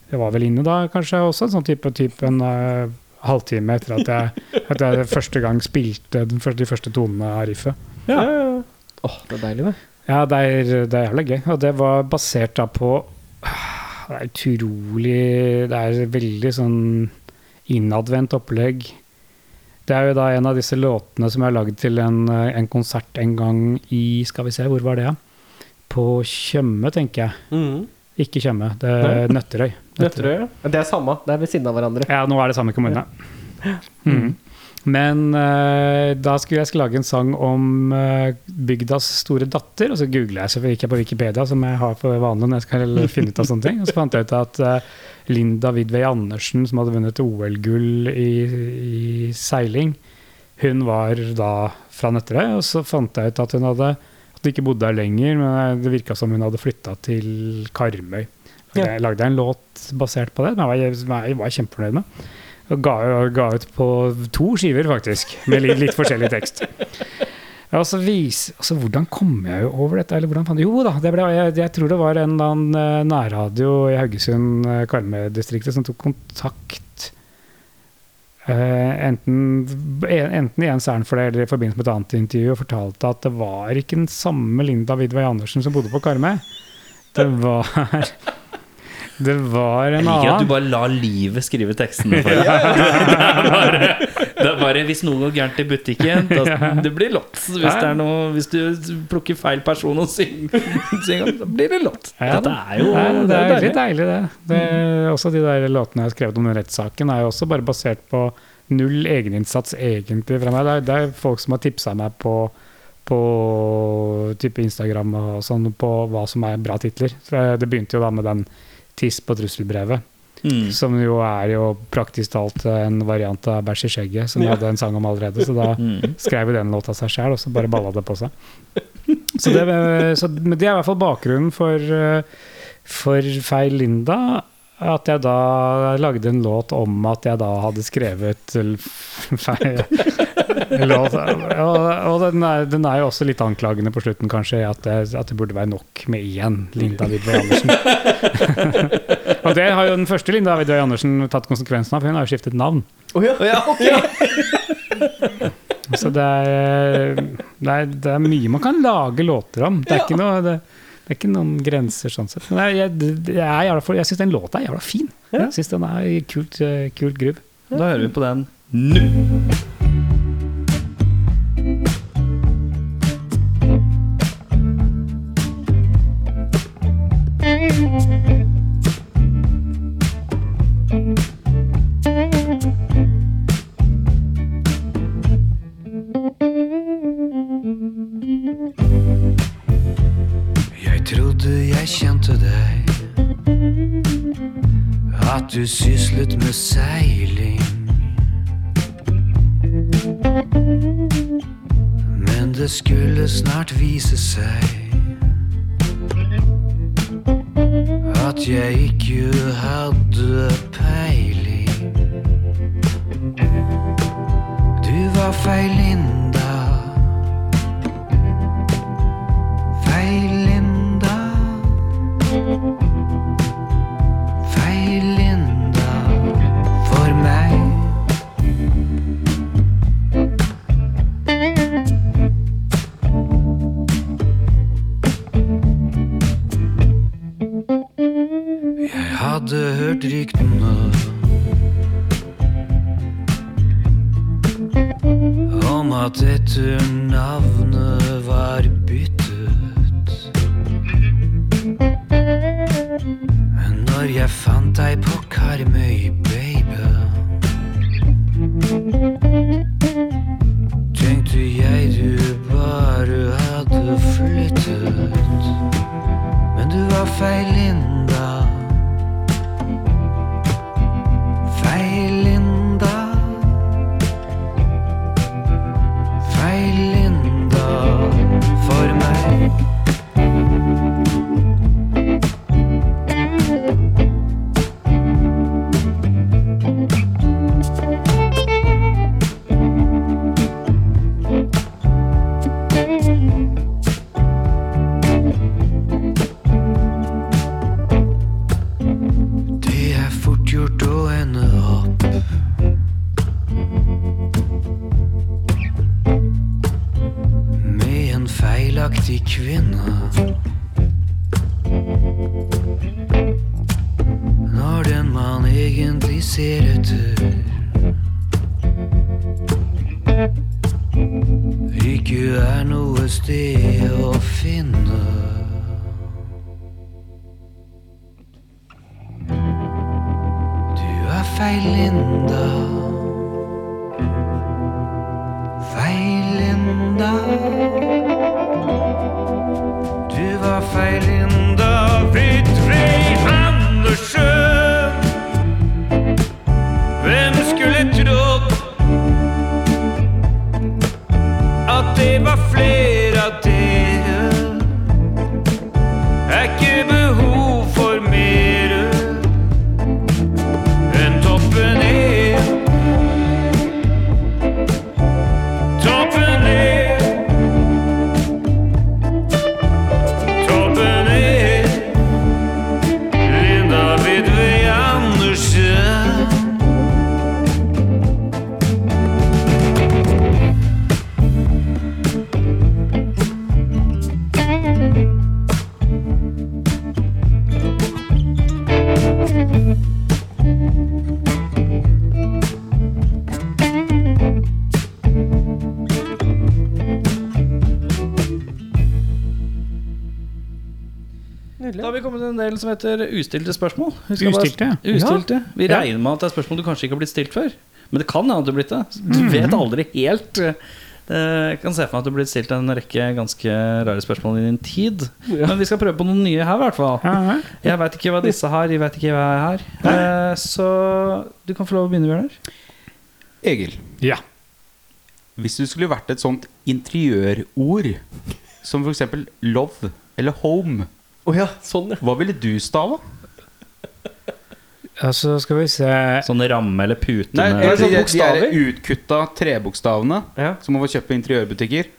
det var vel inne da, kanskje også, en sånn type, type en uh, halvtime etter at jeg, at jeg første gang spilte den første, de første tonene av riffet. Ja, ja, Ja. Åh, det er deilig, det. Ja, det er, det er jævlig gøy. Og det var basert da på Det er utrolig Det er veldig sånn innadvendt opplegg. Det er jo da en av disse låtene som jeg har lagd til en, en konsert en gang i Skal vi se, hvor var det? Ja? På Tjøme, tenker jeg. Mm. Ikke Tjøme, det er Nøtterøy. Nøtterøy, ja. Det er samme. Det er ved siden av hverandre. Ja, nå er det samme kommune. Ja. Mm. Men uh, da skulle jeg lage en sang om uh, bygdas store datter, og så googla jeg, så gikk jeg på Wikipedia, som jeg har for vanlig når jeg skal finne ut av sånne ting. Og så fant jeg ut at uh, Linda Vidvei Andersen, som hadde vunnet OL-gull i, i seiling, hun var da fra Nøtterøy, og så fant jeg ut at hun hadde at hun ikke bodde der lenger, men det virka som hun hadde flytta til Karmøy. Jeg lagde en låt basert på det, men jeg var, som jeg var kjempefornøyd med. Og ga, ga ut på to skiver, faktisk, med litt, litt forskjellig tekst. Ja, og så vis, altså, hvordan kom jeg over dette? Eller hvordan Jo da, ble, jeg, jeg tror det var en eller eh, nærradio i Haugesund, eh, som tok kontakt Uh, enten, enten i en særen for det eller i forbindelse med et annet intervju og fortalte at det var ikke den samme Linda Vidvei Andersen som bodde på Karmøy. Det var Det var en annen. Jeg liker at du bare lar livet skrive tekstene for deg. det, er bare, det er bare hvis noe går gærent i butikken, da, det blir låt. Hvis, er noe, hvis du plukker feil person og synger, synger da blir det låt. Ja, Dette er jo det er deilig. deilig, det. det også de der låtene jeg har skrevet om den rettssaken, er jo også bare basert på null egeninnsats egentlig fra meg. Det er, det er folk som har tipsa meg på, på type Instagram og sånn på hva som er bra titler. Så det- det begynte jo da med den Tiss på trusselbrevet, Mm. som jo er jo praktisk talt en variant av Bæsj i skjegget, som jeg hadde en sang om allerede. Så da Mm. skrev jo den låta seg sjæl, og så bare balla det på seg. Så det, så, men det er i hvert fall bakgrunnen for, eh, for Feil Linda. At jeg da lagde en låt om at jeg da hadde skrevet feil låt. Og, og den, er, den er jo også litt anklagende på slutten, kanskje, at det, at det burde være nok med én Linda Vidvei Andersen. og det har jo den første Linda Vidvei Andersen tatt konsekvensen av, for hun har jo skiftet navn. Så det er, det, er, det er mye man kan lage låter om. Det er ikke, noe, det, det er ikke noen grenser sånn sett. Men jeg, jeg, jeg, jeg syns den låta er jævla fin. Jeg syns den er kult, eh, kult groove. Da hører vi på den nå. Seiling. Men det skulle snart vise seg Da har vi kommet til en del som heter ustilte spørsmål. Vi Ustilte, Bare, ja. ustilte. Vi regner med at det er spørsmål du kanskje ikke har blitt stilt før. Men det kan hende at du har blitt det. Du vet aldri helt. Eh, Jeg kan se for meg at du har blitt stilt en rekke ganske rare spørsmål i din tid. Men vi skal prøve på noen nye her, i hvert fall. Ja, ja. Jeg veit ikke hva disse har, jeg veit ikke hva jeg har. Eh, Så du kan få lov å begynne, Bjørnar. Egil, ja. hvis du skulle vært et sånt interiørord, som f.eks. love eller home, Å ja, sånn, ja. hva ville du stava? Altså, skal vi se Sånn ramme eller pute Nei, med de, de, de bokstaver? er utkutta trebokstavene Ja. som man får kjøpt på interiørbutikker.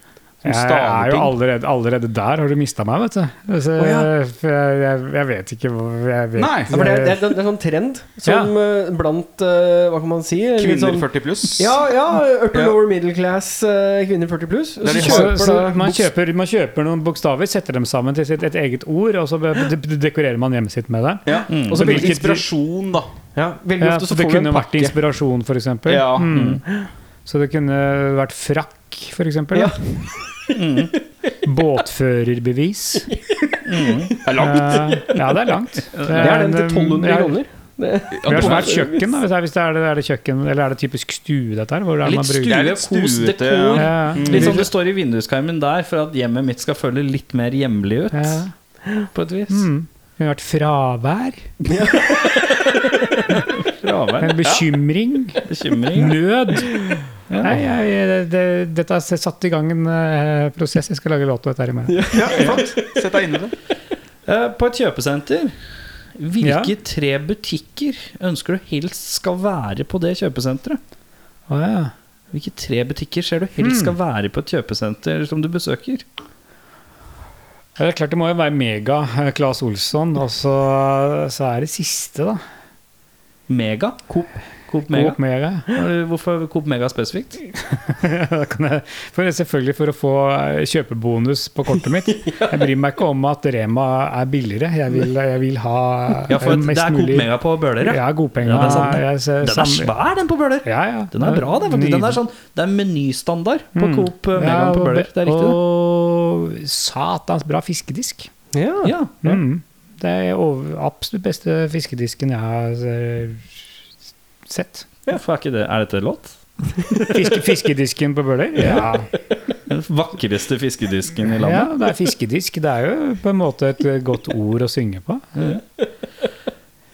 Jeg er jo allerede, allerede der. Har du mista meg, vet du? Altså, oh, ja. jeg, jeg, jeg vet ikke jeg vet, Nei, det, er, det, er, det er sånn trend som ja. blant eh, Hva kan man si? Kvinner sånn, 40 pluss. Ja, ja, upper Ja. lower middle class eh, kvinner 40 pluss. Så så, så man, kjøper, man kjøper noen bokstaver, setter dem sammen til sitt, et eget ord, og så dekorerer man hjemmet sitt med det. Ja. Mm. Og så Hvilket- inspirasjon, da. Ja, veldig Ja, ofte så så det får Det kunne vært pakke. inspirasjon, f.eks. Ja. Mm. Så det kunne vært frakk, f.eks. Ja. Båtførerbevis. Det er langt. Uh, ja, det er langt. Det Det er den til 1200 kroner. Det, Vi har svært kjøkken, da. Hvis det er, hvis det er, det, er det kjøkken, eller er det typisk stue, dette her? Hvor er det Litt man er litt stue, kos, dekor. ja. Litt sånn det står i vinduskarmen der, for at hjemmet mitt skal føle litt mer hjemlig ut. Ja. På et vis. Mm. Det kunne vært fravær. Fravær. En bekymring. Bekymring. Nød. Nei, jeg, det, dette har satt i gang en uh, prosess. Jeg skal lage låt av dette her i morgen. Ja, flott. Sett deg inn i det. Uh, På et kjøpesenter, hvilke tre butikker ønsker du helst skal være på det kjøpesenteret? Oh, ja. Hvilke tre butikker ser du helst skal være på et kjøpesenter som du besøker? Det er klart det må jo være Mega, eh, Claes Olsson, og så, så er det siste, da. Mega? Coop. Coop Mega. Coop Mega. Hvorfor Coop Mega spesifikt? Jeg, for selvfølgelig for å få eh, kjøpebonus på kortet mitt. Jeg bryr meg ikke om at Rema er billigere. Jeg vil, jeg vil ha Ja, for mest det er Coop Mega på Bøler, ja. Ja. Ja, det er. Jeg Den er svær, den på Bøler. Ja, ja. Den er bra, den. Den er sånn, det er menystandard på Mm. Coop eh, Mega Ja, på Bøler. Det er riktig. Og satans bra fiskedisk. Ja. Ja. Mm. Det er over, absolutt beste fiskedisken jeg har eh, sett. Hvorfor er ikke det? Er dette låt? Fiske, fiskedisken på Bøler? Ja. Den vakreste fiskedisken i landet. ja, det er fiskedisk. Det er jo på en måte et eh, godt ord å synge på.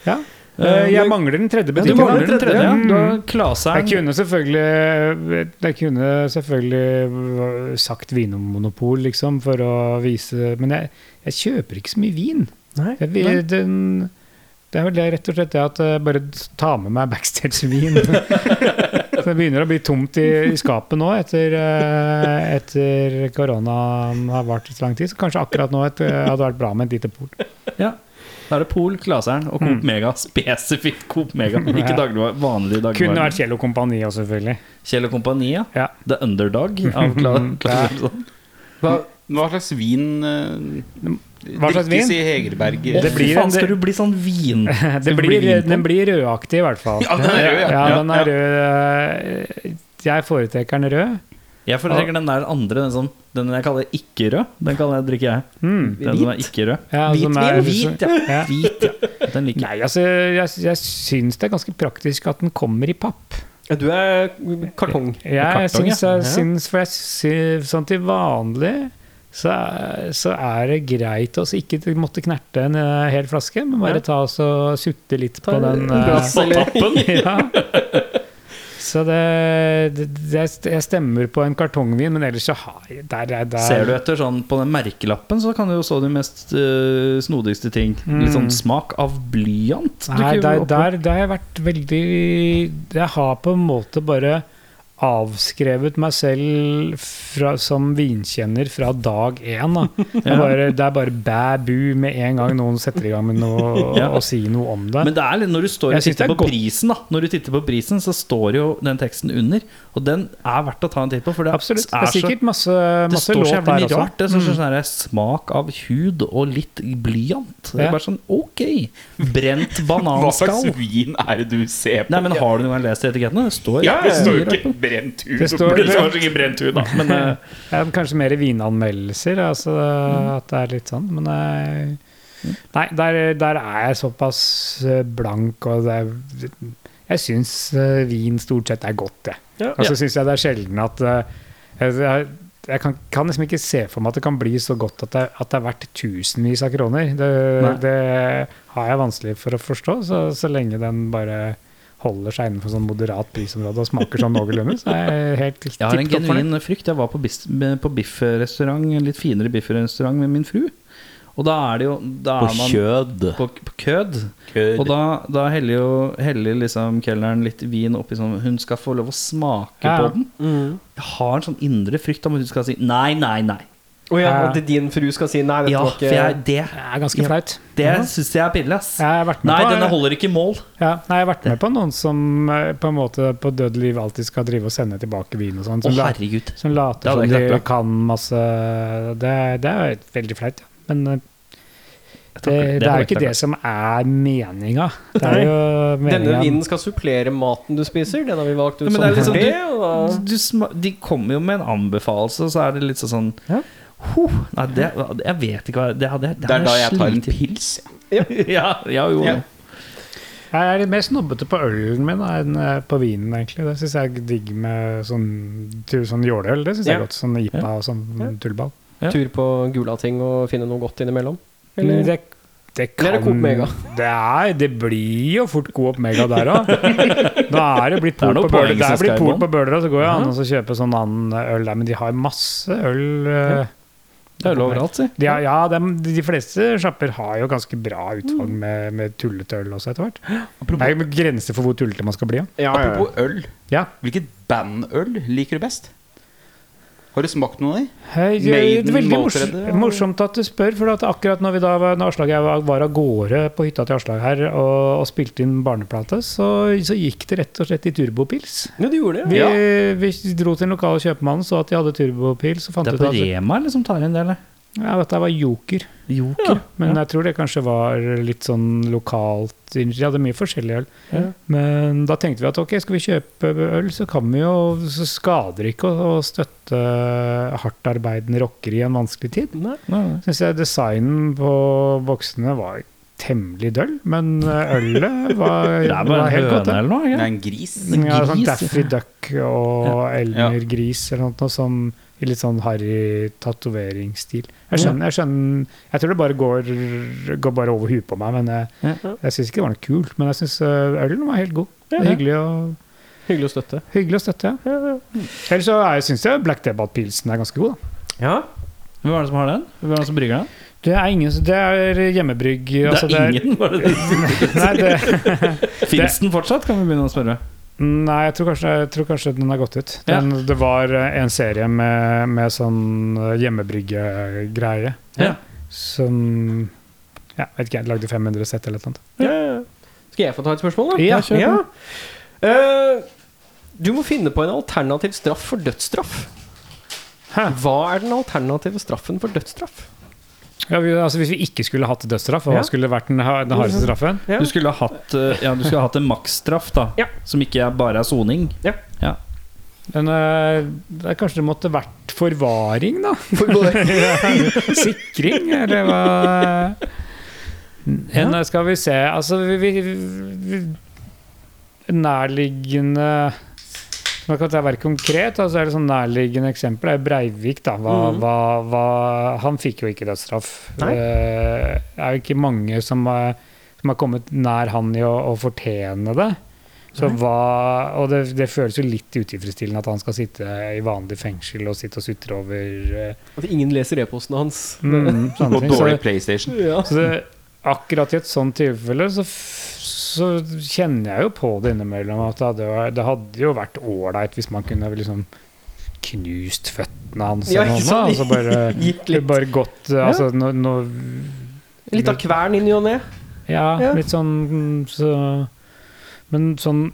Ja. Eh, Jeg mangler den tredje Du butikken. mangler den tredje, ja. Mm. Du har Jeg kunne selvfølgelig Jeg kunne selvfølgelig sagt Vinmonopol, liksom, for å vise Men jeg, jeg kjøper ikke så mye vin. Nei. Jeg, den, det er vel det rett og slett det at jeg bare tar med meg backstage-vin. Så det begynner å bli tomt i, i skapet nå etter, eh, etter koronaen har vart så lang tid. Så kanskje akkurat nå et, hadde vært bra med et lite pol. Ja. Da er det Pol, Klaseren og Coop Mega. Spesifikt Coop Mega, ikke Mm. Ja. dagligvar, Kunne vært Kjell og Kompani òg, selvfølgelig. Kjell og Kompani, ja. Ja. The Underdog av Kla Klaseren. Hva, hva slags vin uh, Hva slags vin? i Hegerberg? Det blir faen, skal du bli sånn vin? Det bli vin den blir rødaktig, i hvert fall. Ja, den er rød, ja. Ja, den er rød. Jeg foretrekker den rød. Jeg foretrekker den der andre, den, sånn, den jeg kaller ikke-rød. Den kaller jeg drikker jeg. Mm. Den som er ikke-rød. Ja, Hvit som er- Hvit, ja. Ja. Hvit, ja. Den liker. Nei, altså, jeg, jeg syns det er ganske praktisk at den kommer i papp. Ja, Du er kartong. Jeg Kartong, ja. syns, jeg, syns For jeg syns sånn til vanlig så, så er det greit å ikke måtte knerte en eh, hel flaske, men bare ta oss og sutte litt på den eh, glass, ja. Så det, det, det Jeg stemmer på en kartongvin, men ellers så har jeg der, der, der. Ser du etter sånn på den merkelappen, så kan du jo så de mest uh, snodigste ting. Litt sånn smak av blyant. Mm. Nei, der, der, der har jeg vært veldig Jeg har på en måte bare avskrevet meg selv fra, som vinkjenner fra dag én. Da. Jeg bare, det er bare bæ-bu med en gang noen setter i gang med noe Ja. og sier noe om det. Men det er litt, når du står og titter det er på godt. prisen, da Når du titter på prisen, så står jo den teksten under. Og den er verdt å ta en titt på. For det Absolutt. Det er er så sikkert masse, det masse står så låt jævlig der mye også. rart. Det står Mm. sånn smak av hud og litt blyant. Det er bare sånn ok. Brent bananskall. Hva slags vin er det du ser på? Nei, men Har du noen gang lest etikettene? Det står ja, det står jo rart ikke brent hud. Det står- det står ikke brent hud, da. Men eh, Ja, kanskje mer vinanmeldelser, altså Mm. at det er litt sånn. Men nei, nei der, der er jeg såpass eh, blank, og det er, jeg syns eh, vin stort sett er godt, jeg. Ja. Og så syns jeg det er sjelden at eh, jeg, jeg kan, kan liksom ikke se for meg at det kan bli så godt at det, at det er verdt tusenvis av kroner. Det, det har jeg vanskelig for å forstå, så, så lenge den bare holder seg innenfor sånn moderat prisområde og smaker sånn noenlunde, så er jeg helt jeg har en genuin frykt. Jeg var på, på biffrestaurant, en litt finere biffrestaurant med min fru. Og da er det jo da er man, kjød. På, på kød. Og da, da heller jo heller liksom kelneren litt vin oppi sånn Hun skal få lov å smake Ja. på den. Jeg har en sånn indre frykt om at hun skal si nei, nei, nei. Å ja, og at din fru skal si nei, dette Ja, var for jeg, det, Det er ganske flaut. det syns jeg er pinlig, ass. Nei, på, denne holder ikke mål. ja, nei, jeg har vært med på noen som eh, på en måte på død liv alltid skal drive og sende tilbake vin og sånn. Som, la- som later som de klart, kan masse Det, det er veldig flaut, ja. Men eh, det, det det er jo ikke det som er meninga. Denne vinen skal supplere maten du spiser. Den har vi valgt ut Ja, som det er liksom- det. du, Du de kommer jo med en anbefalelse, og så er det litt sånn Ja. Huh, Nei, det, jeg vet ikke hva Det, hadde det, Det er da jeg tar en pils. Ja, ja, jo. Ja. Jeg er litt mer snobbete på ølen min da, enn eh, på vinen, egentlig. Det syns jeg er digg med sånn, sånn jåleøl. Det syns jeg er godt. Sånn IPA og sånn tullball. Ja. Tur på Gulating og finne noe godt innimellom? Eller? Det, det Eller det kan Coop Mega? Det, er, det blir jo fort Coop Mega der òg. Da er det blitt Det pol på Bøler. Det er og så går jeg an så kjøpe sånn annen øl der. Men de har masse øl. eh, Det er jo overalt, si. De ja, de, de fleste sjapper har jo ganske bra utvalg med, med tullete øl også, etter hvert. Det er jo grenser for hvor tullete man skal bli. Ja. Ja, ja, ja. Apropos øl. Ja. Hvilket bandøl liker du best? Har du smakt noe av de? Det er veldig mors morsomt at du spør, for at akkurat når, vi da, var- når Aslag og jeg var, var av gårde på hytta til Aslag her og, og spilte inn barneplate, så, så gikk det rett og slett i turbopils. Ja, det gjorde det. Vi, Ja. vi dro til den lokale kjøpmannen, så at de hadde turbopils, Det er på at Rema eller som tar inn det, eller? Ja, dette var Joker. Joker. Men jeg tror det kanskje var litt sånn lokalt De hadde mye forskjellig øl. Ja. Men da tenkte vi at ok, skal vi kjøpe øl, så kan vi jo Så skader det ikke å, støtte hardtarbeidende rockere i en vanskelig tid. Nei. Syns jeg designen på boksene var temmelig døll, men ølet var, Det er bare var helt godt. det. eller noe? Det er en gris. Ja, sånn gris, ja. Daffy Duck og Elmer Ja. Gris eller noe som i litt sånn harry tatoveringsstil. Jeg skjønner, jeg skjønner Jeg tror det bare går, går bare over huet på meg, men jeg, Ja. syns ikke det var noe kult. Men jeg syns ølen var helt god. Det er Hyggelig å Hyggelig å støtte. Hyggelig å støtte, ja. Ellers så er- syns jeg Black Debate-pilsen er ganske god. Da. Ja. Hvem er det som har den? Hvem er det som brygger den? Det er ingen Det er hjemmebrygg. Det altså, er ingen, var det det? Nei, det, Fins den fortsatt, kan vi begynne å spørre. Nei jeg, tror kanskje, jeg tror kanskje den har gått ut. Den, Det var eh, en serie med, med sånn eh, hjemmebryggegreie Ja. som ja, vet ikke, jeg lagde 500 sett eller noe. Ja. Skal jeg få ta et spørsmål, da? Ja, kjør på. Eh, du må finne på en alternativ straff for dødsstraff. Hæ? Hva er den alternative straffen for dødsstraff? Ja, vi, altså, hvis vi ikke skulle hatt dødsstraff, hva Ja. skulle vært den, den hardeste straffen? Ja. Du skulle ha hatt, eh, ja, du skulle ha hatt en maksstraff, da. Ja. Som ikke er bare er soning. Men eh, det, kanskje det måtte vært forvaring, da? Sikring, eller hva? En, skal vi se Altså, vi, vi, vi Nærliggende Man kan er være konkret. Altså er det sånn Nærliggende eksempel er Breivik. da hva, mm. hva, hva, Han fikk jo ikke dødsstraff. Nei. Det er jo ikke mange som har, som har kommet nær han i å, å fortjene det. Så hva, og det, det føles jo litt utilfredsstillende at han skal sitte i vanlig fengsel og sitte og sutre over uh, At ingen leser e-posten hans. mm, Og dårlig PlayStation. Ja. så det, akkurat i et sånt tilfelle så, så kjenner jeg jo på det innimellom at det hadde, det hadde jo vært ålreit hvis man kunne liksom knust føttene hans Ja, eller noe, altså bare, bare eh, altså, no, no, litt av kvern inn i og ned. Ja, Ja. litt sånn så, Men sånn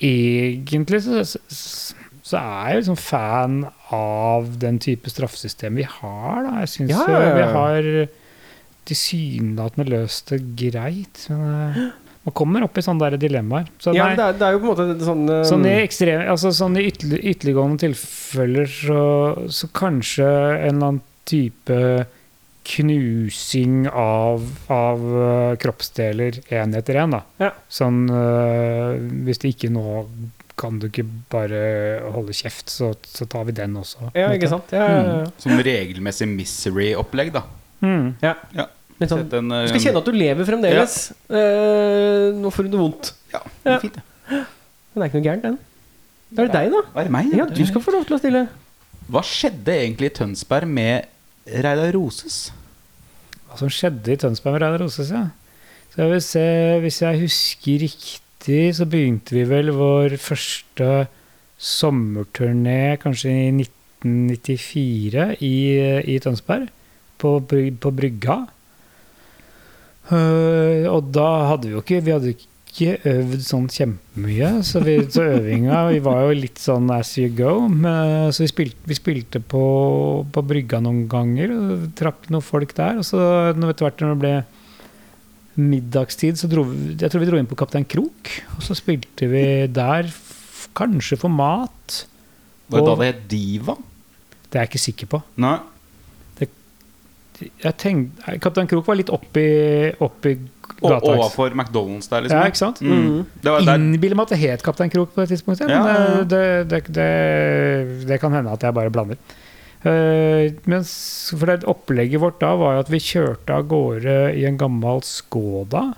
egentlig så, så, er jeg liksom fan av den type straffesystem vi har, da. Jeg syns ja, ja, vi har tilsynelatende løst det greit. Men eh, man kommer opp i sånne der dilemmaer. Så Ja, nei, det er, det er jo på en måte sånn uh, Sånn i, ekstrem, altså sånn i ytterli- ytterliggående tilfeller så, så kanskje en eller annen type knusing av, av eh, kroppsdeler én etter én. da. Ja. Sånn uh, Hvis det ikke nå kan du ikke bare holde kjeft, så, så tar vi den også. Ja, ikke sant? Ja, ja, ja. Sånn regelmessig misery-opplegg, da. Mm. Litt sånn, en, du skal kjenne at du lever fremdeles. Eh, nå får du det vondt. Ja, det er fint, det. Men det er ikke noe gærent, den. Da er det deg, da. Hva er det meg? Ja, du skal få lov til å stille. Hva skjedde egentlig i Tønsberg med Reidar Roses? Hva som skjedde i Tønsberg med Reidar Roses, ja. Skal vi se, hvis jeg husker riktig, så begynte vi vel vår første sommerturné kanskje i 1994 i, i Tønsberg, på, på Brygga. Øh, og da hadde vi jo ikke Vi hadde ikke øvd sånn kjempemye, så, vi, så øvinga Vi var jo litt sånn as you go. Men, så vi spilte, vi spilte på, på Brygga noen ganger, og trakk noen folk der. Og så etter hvert når det ble middagstid, så dro vi Jeg tror vi dro inn på Kaptein Krok, og så spilte vi der kanskje for mat. Var det da det het Diva? Det er jeg ikke sikker på. Nei. Jeg tenkte, Kaptein Krok var litt oppi, oppi Og gata. overfor McDonald's der, liksom. Ja, ikke sant? Mm. Det var der. Innbiller meg at det het Kaptein Krok på et tidspunkt, ja, men det, det, det, det kan hende at jeg bare blander. Uh, mens, for det Opplegget vårt da var jo at vi kjørte av gårde i en gammel Skoda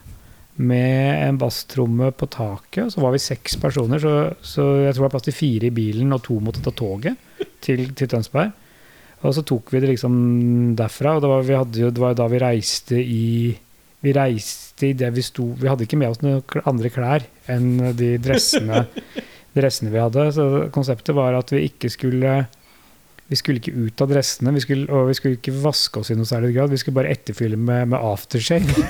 med en basstromme på taket. Så var vi seks personer, så, så jeg tror det var plass til fire i bilen, og to måtte ta toget til, til Tønsberg. Og så tok vi det liksom derfra, og det var, jo, det var da vi reiste i Vi reiste i det vi sto Vi hadde ikke med oss noen andre klær enn de dressene, dressene vi hadde. Så konseptet var at vi ikke skulle Vi skulle ikke ut av dressene, vi skulle, og vi skulle ikke vaske oss i noe særlig grad. Vi skulle bare etterfylle med, med aftershave.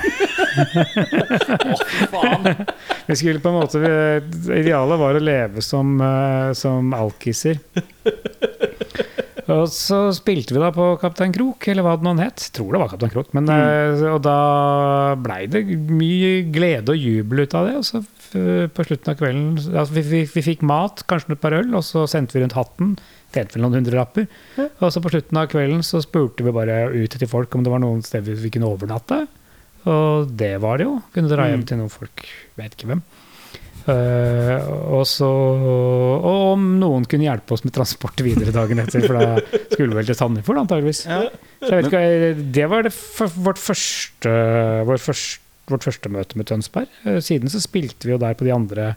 vi skulle på en måte Idealet var å leve som, eh, som alkiser. Og så spilte vi da på Kaptein Krok, eller hva det nå het. Tror det var Kaptein Krok. Men, mm. Og da blei det mye glede og jubel ut av det. Og så på slutten av kvelden altså vi, vi, vi fikk mat, kanskje et par øl, og så sendte vi rundt hatten. Tjente vel noen hundrelapper. Og så på slutten av kvelden så spurte vi bare ut til folk om det var noen steder vi kunne overnatte. Og det var det jo. Kunne dra hjem til noen folk, vet ikke hvem. Eh, og så Og om noen kunne hjelpe oss med transport videre dagen etter, for da skulle vel til Sandefjord, antageligvis. Ja. Så jeg vet ikke, eh, det var det vårt, første, vårt, første, vårt første møte med Tønsberg. Eh, Siden så spilte vi jo der på de andre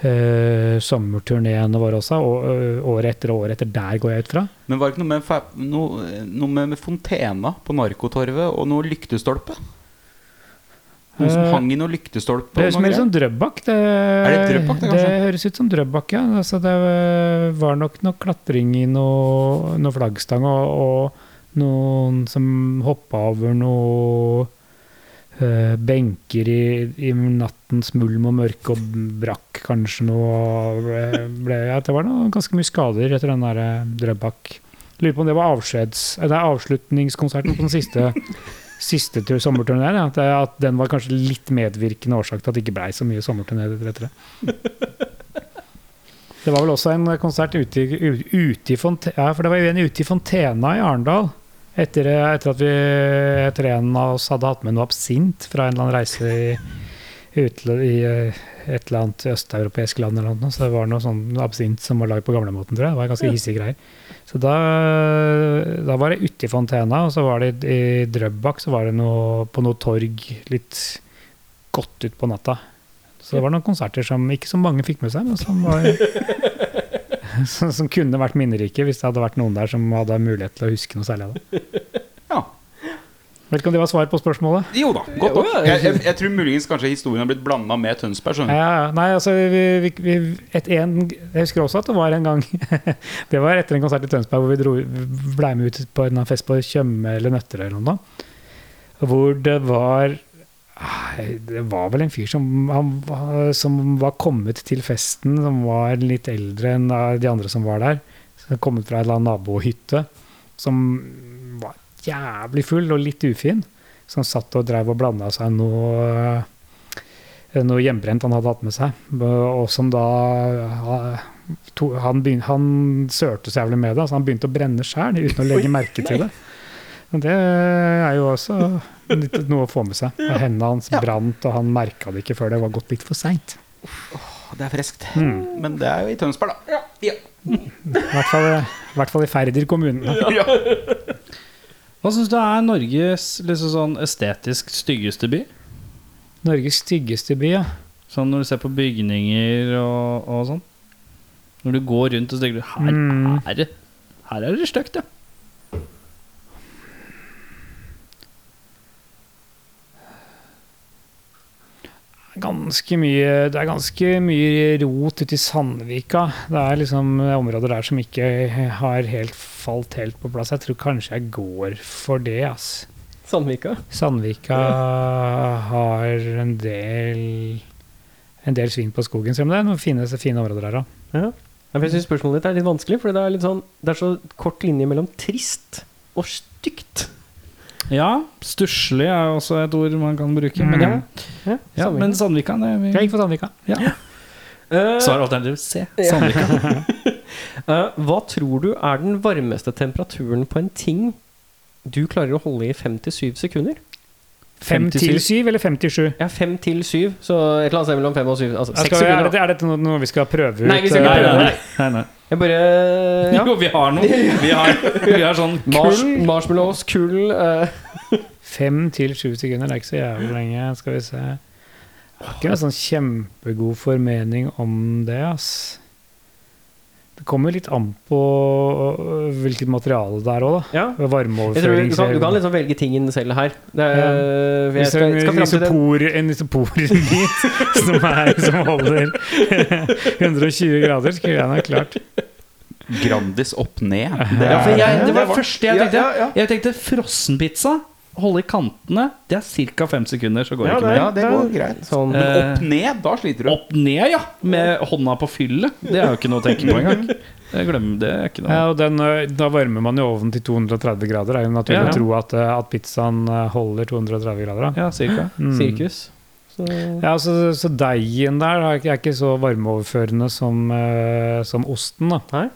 uh, sommerturneene våre også, og, året etter og året etter der går jeg ut fra. Men var det ikke noe med, noe, noe med, med fontena på Narkotorvet og noe lyktestolpe? Noen som Eh, hang i noen lyktestolper? Det høres mer ut som greier? Drøbak. Det, det Drøbak, det, det høres ut som Drøbak, ja. Altså, det var nok noe klatring i noe, noe flaggstang, og, og noen som hoppa over noe eh, benker i, i nattens mulm og mørke og brakk kanskje noe. Ble, ble, ja, det var noe, ganske mye skader etter den der eh, Drøbak. Lurer på om det var avskjeds... Det er avslutningskonserten på den siste siste tur sommerturneen. At, at den var kanskje litt medvirkende årsak til at det ikke blei så mye sommerturné etter det. Det var vel også en konsert ute ute i Fonte, ja, for det var en ute i Fontena i Arendal. Etter, etter at vi etter en av oss hadde hatt med noe absint fra en eller annen reise i, utle, i eh, et eller annet østeuropeisk land. eller noe. Så det var noe sånn absint som var lagd på gamlemåten, tror jeg. Det var ganske hissige greier. Så da, da var det ute i Fontena, og så var det i Drøbak så var det noe, på noe torg litt godt ut på natta. Så det var noen konserter som ikke så mange fikk med seg, men som var som, som kunne vært minnerike hvis det hadde vært noen der som hadde mulighet til å huske noe særlig av det. Ja. Vet ikke om det var svar på spørsmålet? Jo da, godt nok. Jeg, jeg, jeg tror muligens kanskje historien har blitt blanda med Tønsberg. Ja, nei, altså vi, vi, vi, et en, Jeg husker også at det var en gang Det var etter en konsert i Tønsberg hvor vi dro, ble med ut på en fest på Tjøme eller Nøtterøy eller noe. Hvor det var Det var vel en fyr som, han, som var kommet til festen, som var litt eldre enn de andre som var der. Som kommet fra en eller annen nabohytte. Som jævlig full og litt ufin. Som satt og drev og blanda seg noe noe hjemmebrent han hadde hatt med seg, og som da han, begyn, han sørte så jævlig med det, så han begynte å brenne sjæl uten å legge merke til det. men det er jo også noe å få med seg. Ja. Hendene hans brant, og han merka det ikke før det var gått litt for seint. Det er friskt. Mm. Men det er jo i Tønsberg, da. Ja. I hvert fall, i hvert fall i Færder kommune. Hva syns du er Norges liksom sånn estetisk styggeste by? Norges styggeste by, ja. Sånn når du ser på bygninger og, og sånn. Når du går rundt og tenker her, Mm. er det Her er det stygt, ja. Ganske mye, det er ganske mye rot ute i Sandvika. Det er liksom områder der som ikke har helt falt helt på plass. Jeg tror kanskje jeg går for det, ass. Sandvika. Sandvika har en del en del svin på skogen, selv om det er noen fine, fine områder der òg. Ja. Ja, Jeg syns spørsmålet ditt er litt vanskelig, for det er, litt sånn, det er så kort linje mellom trist og stygt. Ja, stusslig er jo også et ord man kan bruke. Men, ja. Ja, Ja, men Sandvika det vi, Jeg gikk for Sandvika. ja. Uh, Svar alternativ C. Ja. Sandvika. eh, hva tror du er den varmeste temperaturen på en ting du klarer å holde i fem til syv sekunder? Fem til syv eller fem til sju? Ja, fem til syv, så et eller annet sted mellom fem og syv. Altså seks sekunder. er, er dette noe, noe vi skal prøve ut? Nei, vi skal ikke prøve Nei, nei. nei, nei. Bare ja. Jo, vi har noe. Vi har, vi har sånn Mars, kull. marshmallows, kull uh. Fem til sju sekunder, det er ikke så jævlig lenge. Skal vi se. Jeg har ikke en sånn kjempegod formening om det, ass. Det kommer litt an på øh, hvilket materiale det er òg, da. Ja. Varmeoverføring. du, kan, du kan liksom velge tingen selv her. Det er, for jeg skal, skal en isopor, en isoporbit som, er, som holder 120 grader, skulle jeg nok klart. Grandis opp ned. Ja, for jeg, det var det første jeg tenkte. ja, ja. Jeg tenkte frossenpizza. Holde i kantene. Det er ca. fem sekunder, så går det ikke mer. Ja, det går greit. Sånn. Men opp ned, da sliter du. Opp ned, ja! Med hånda på fyllet. Det er jo ikke noe å tenke på engang. Jeg glemmer det. er ikke noe Ja, og den, da varmer man jo ovnen til 230 grader. Det er jo naturlig Ja. å tro at, at pizzaen holder 230 grader. Da. Ja, cirka. Mm. Sirkus. Så, Ja, så, så deigen der er ikke- så varmeoverførende som, som osten, da. Nei,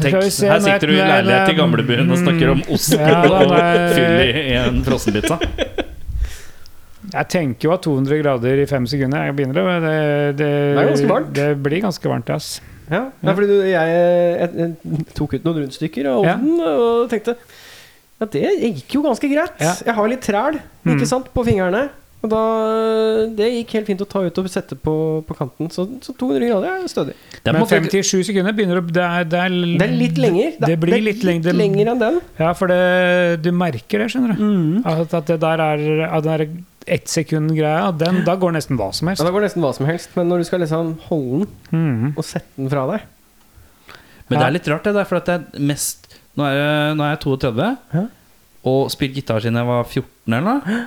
Tenk, her sitter du i leilighet i mm, gamlebyen og snakker om ost Ja, og fyll i, en frossenpizza. Jeg tenker jo at 200 grader i fem sekunder Jeg begynner det, det, det, det, ganske varmt. Det blir ganske varmt, ass. ja. ja, fordi du, jeg, jeg, jeg tok ut noen rundstykker av Ja. og tenkte ja, det gikk jo ganske greit. Ja. Jeg har litt træl Mm. ikke sant, på fingrene. Og da, Det gikk helt fint å ta ut og sette på, på kanten. Så, så 200 grader er stødig. Det er, Men 57 sekunder begynner å det det, Det er litt lenger. Det blir litt lenger- lenger enn den. Ja, for det, du merker det, skjønner du. Mm. At, at det der er at den der ett sekund-greia, da går nesten hva som Ja. Da går nesten hva som helst. Men når du skal liksom holde den mm. og sette den fra deg Men det er litt rart, det der, for at det er mest Nå er jeg, nå er jeg 32 Ja. og spilt gitar siden jeg var 14 eller noe.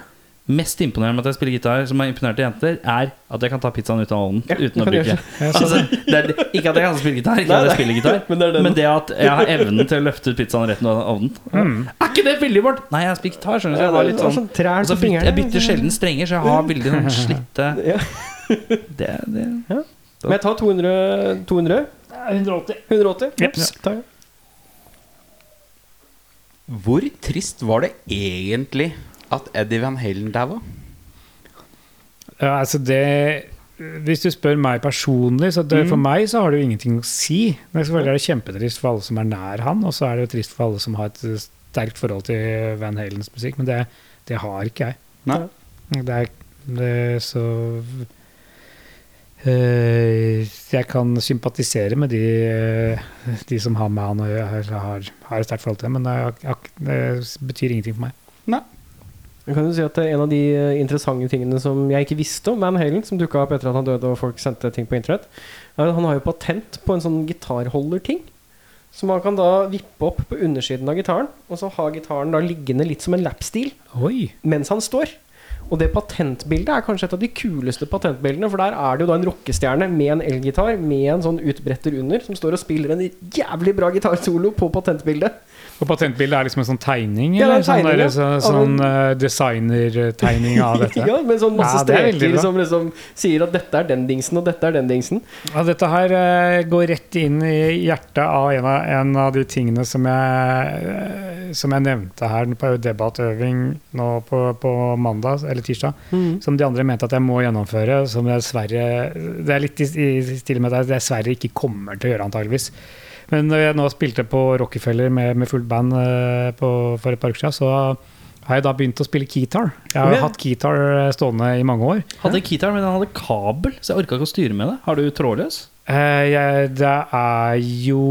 Mest imponerende med at jeg spiller gitar, som har imponert jenter, er at jeg kan ta pizzaen ut av ovnen Ja, uten å bruke. Ja, Altså, det er, ikke at jeg kan spille gitar, ikke Nei, at jeg spiller gitar, Men det men det at jeg har evnen til å løfte ut pizzaen rett ut av ovnen. Mm. Er ikke det veldig vårt? Nei, jeg spiller gitar, skjønner du. Jeg litt sånn sånn Altså, på byt- jeg bytter sjelden strenger, så jeg har veldig sånn slitte Ja. det, det. Men jeg tar 200 200 180. 180. Jeps. Ja. Hvor trist var det egentlig at Eddie Van Halen daua? Ja, altså det Hvis du spør meg personlig, så det, for meg så har det jo ingenting å si. Men selvfølgelig er det kjempetrist for alle som er nær han, og så er det jo trist for alle som har et sterkt forhold til Van Halens musikk, men det, det har ikke jeg. Nei. Det er, det så eh, Jeg kan sympatisere med de, eh, de som har med han og gjøre, har, har et sterkt forhold til, men det, det betyr ingenting for meg. Jeg kan jo si at er En av de eh, interessante tingene som jeg ikke visste om Van Halen, som dukka opp etter at han døde og folk sendte ting på internett, er at han har jo patent på en sånn gitarholderting. Så man kan da vippe opp på undersiden av gitaren, og så ha gitaren da liggende litt som en lapstil Oi! mens han står. Og det patentbildet er kanskje et av de kuleste patentbildene, for der er det jo da en rockestjerne med en elgitar med en sånn utbretter under, som står og spiller en jævlig bra gitarsolo på patentbildet. Og patentbildet er liksom en sånn tegning? Ja, det er eller en sånn, tegning, der, ja. så, Av sånn uh, designertegning av dette? Ja, med sånn masse Ja, er streker som liksom sier at dette er den dingsen, og dette er den dingsen. Ja, dette her uh, går rett inn i hjertet av en av, en av de tingene som jeg, uh, som jeg nevnte her på debattøving nå på, på mandag eller tirsdag, som de andre mente at jeg må gjennomføre, som dessverre Det er litt i, i stil med at jeg dessverre ikke kommer til å gjøre, antageligvis. Men når jeg nå spilte på Rockefeller med, med fullt band eh, på, for et par uker siden, så har jeg da begynt å spille keytar. Jeg har okay. hatt keytar eh, stående i mange år. Hadde keytar, men den hadde kabel, så jeg orka ikke å styre med det. Har du trådløs? Eh, jeg, det er jo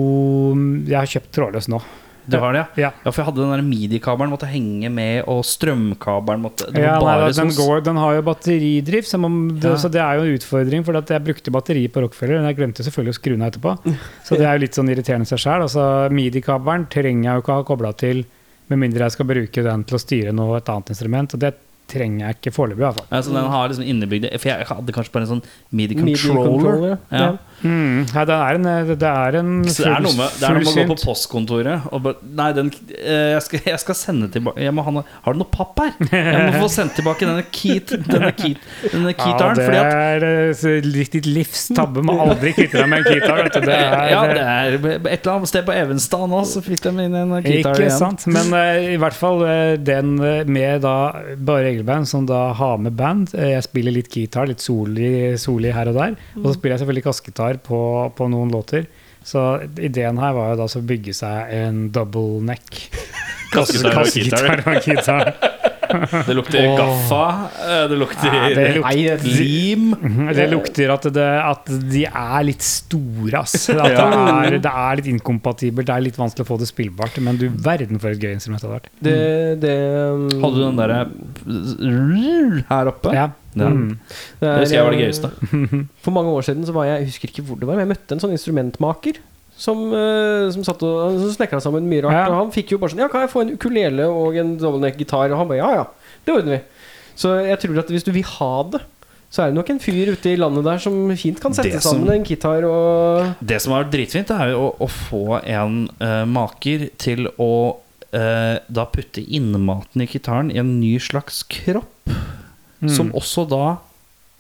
Jeg har kjøpt trådløs nå. Du har det, ja? Ja. Ja, for jeg hadde den der midi-kabelen måtte henge med, og strømkabelen måtte Det var Ja, nei, den, går, den har jo batteridrift, som om det, Ja. så det er jo en utfordring. For jeg brukte batteri på Rockefeller, men jeg glemte selvfølgelig å skru den av etterpå. Så det er jo litt sånn irriterende seg sjæl. Altså, Midi-kabelen trenger jeg jo ikke å ha kobla til med mindre jeg skal bruke den til å styre noe, et annet instrument. Og det trenger jeg ikke foreløpig, i hvert fall. Altså, den har liksom innebygd For jeg hadde kanskje bare en sånn midi-controller. MIDI-controller, Ja. ja. Mm, nei, det er en, det er en Så det er noe med, det er noe med å gå på postkontoret og bare Nei, den, eh, jeg, skal, jeg skal sende tilbake må Har du noe papp her? Jeg må få sendt tilbake denne keyt Denne, denne Ja, det at er eh, litt ditt livs tabbe. Må aldri kvitte deg med en. Det er, ja, det er et eller annet sted på Evenstad nå, så fikk de inn en keytar Ikke igjen. sant? Men uh, i hvert fall eh, den eh, med da bare regelband som da har med band. Eh, jeg spiller litt gitar, litt soli, soli her og der. Og så spiller jeg selvfølgelig kassegitar på, på noen låter. Så ideen her var jo da å bygge seg en double neck. Kassegitar og gitar. Det lukter gaffa, eh, det lukter Ja, det lukter- Nei, det- lim. Det lukter at, det, at de er litt store, ass. At det, er, det er litt inkompatibelt, det er litt vanskelig å få det spillbart. Men du verden for et gøy instrument det hadde vært. Um, Hadde du den derre her oppe? Ja. Ja. Mm. Det husker jeg var det gøyeste. For mange år siden så var jeg Jeg husker ikke hvor det var, men jeg møtte en sånn instrumentmaker som, eh, som satt og snekra sammen mye rart. Ja. Og han fikk jo bare sånn Ja, kan jeg få en ukulele og en dobbeltneck-gitar? Og han bare ja, ja, det ordner vi. Så jeg tror at hvis du vil ha det, så er det nok en fyr ute i landet der som fint kan sette som- sammen en gitar og Det som har vært dritfint, er jo å, å få en uh, maker til å uh, da putte innmaten i gitaren i en ny slags kropp. Som også da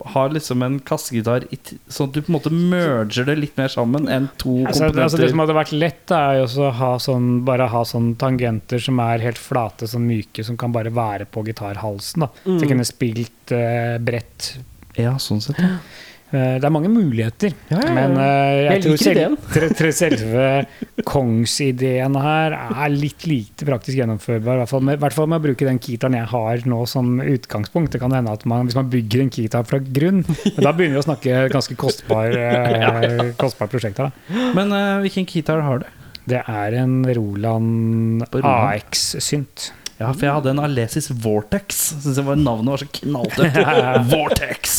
har liksom en kassegitar i t- Sånn at du på en måte merger det litt mer sammen enn to Altså, komponenter. altså det som hadde vært lett, er jo å ha sånn, bare ha sånn tangenter som er helt flate, sånn myke, som kan bare være på gitarhalsen. da Så jeg kunne spilt uh, bredt. ja, sånn sett. ja. Eh, det er mange muligheter. Ja, ja, ja. Men eh, jeg, tror selv, selve kongsideen her er litt lite praktisk gjennomførbar. I hvert fall med, hvert fall med å bruke den kitaren jeg har nå som utgangspunkt. Det kan hende at man, Hvis man bygger en kitar fra grunn, men da begynner vi å snakke ganske kostbar, eh, kostbart prosjekt. Da. Men uh, hvilken gitar har du? Det er en Roland Roland? AX-synt. Ja, for jeg hadde en Alesis Vortex. Synes jeg var navnet var så knalltøft. Vortex!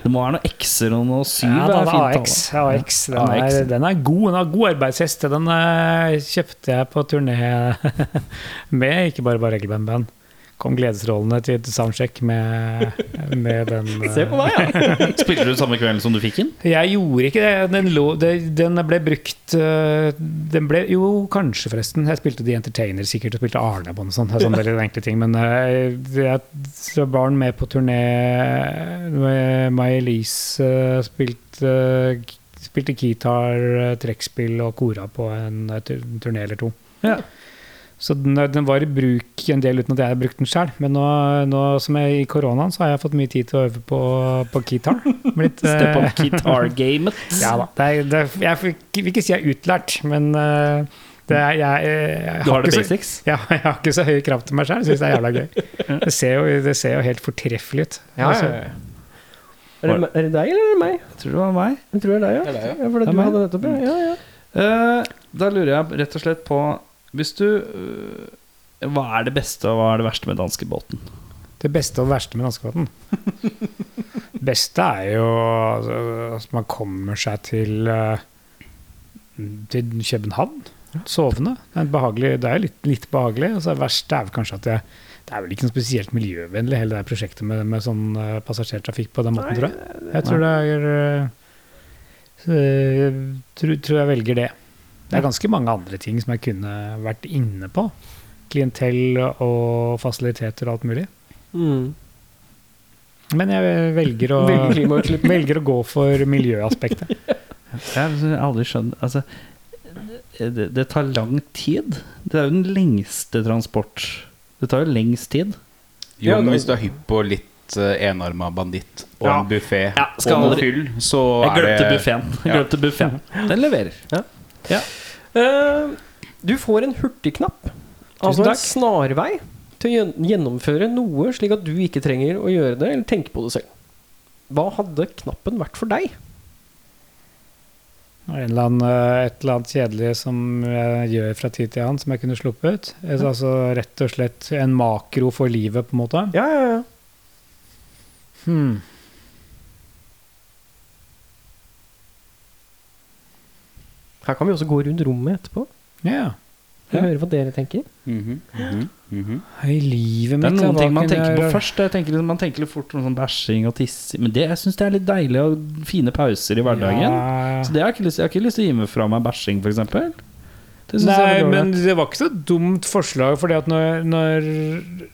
Det må være noen X-er og noe syv. Ja, den AX. AX den, AX. er, den er god. Den har god arbeidshest. Den eh, kjøpte jeg på turné med ikke bare bare regelband-band. Kom gledesrollene til et soundcheck med, med den. eh, Se på meg, ja! Spilte du samme kvelden som du fikk den? Jeg gjorde ikke det. Den, lo, det, den ble brukt øh, Den ble Jo, kanskje, forresten. Jeg spilte The Entertainer sikkert, og spilte Arne på noe sånt. Sånn ja. enkle ting. Men øh, jeg så var med på turné med May-Elise. spilte, spilte gitar, trekkspill og kora på en turné eller to. Ja. Så den, den var i bruk en del uten at jeg hadde brukt den sjøl. Men nå, nå som jeg er i koronaen, så har jeg fått mye tid til å øve på, på gitar. Blitt, Step øh, up guitar-gamet. ja da. Det er, det jeg vil ikke si jeg er utlært, men eh, det er, jeg, jeg, jeg, Du har det basics? så, ja, jeg har ikke så høye krav til meg sjøl. Syns det er jævla gøy. Det ser jo, det ser jo helt fortreffelig ut. Ja, Altså, ja, ja. Er, det, er det deg eller er det meg? Jeg tror det var meg. Jeg tror det er deg, ja. Det er deg, ja. ja for det Det er du meg. hadde nettopp, ja. ja, ja. Uh, da lurer jeg rett og slett på Hvis du eh, Hva er det beste og hva er det verste med danskebåten? Det beste og det verste med danskebåten. Det beste er jo altså, at man kommer seg til, eh, til København sovende. Det er, behagelig, det er litt, litt behagelig. Og så det verste er kanskje at det, det er vel ikke noe spesielt miljøvennlig, hele det prosjektet med, med sånn eh, passasjertrafikk på den måten, tror jeg. Jeg tror det er jeg tror, tror jeg velger det. Det er ganske mange andre ting som jeg kunne vært inne på. Klientell og fasiliteter og alt mulig. Mm. Men jeg velger å, Velger å gå for miljøaspektet. Jeg har aldri skjønt Altså, det, det tar lang tid. Det er jo den lengste transport. Det tar jo lengst tid. Jo, men hvis du er hypp på litt uh, enarma banditt og Ja. en buffé Ja, og noe fyll, så Jeg er glemte det buffeen. Jeg Ja. glemte buffeen. Den leverer. Uh, du får en hurtigknapp. Altså en snarvei til å gjennomføre noe, slik at du ikke trenger å gjøre det eller tenke på det selv. Hva hadde knappen vært for deg? En eller annen, eh, et eller annet kjedelig som jeg gjør fra tid til annen, som jeg kunne sluppet ut. Altså rett og slett en makro for livet, på en måte. Ja, ja, ja. Hmm. Her kan vi også gå rundt rommet etterpå Ja. Vi Ja. hører hva dere tenker. Mm -hmm. Mm -hmm. I livet Det er noen ting man tenker på først. Jeg tenker, liksom- man tenker litt fort på sånn bæsjing og tissing. Men det, jeg syns det er litt deilig og fine pauser i hverdagen. Ja. Så det har jeg, ikke lyst, jeg har ikke lyst til å gi meg fra meg bæsjing, f.eks. Det Nei, men det var ikke så dumt forslag, fordi at når, når,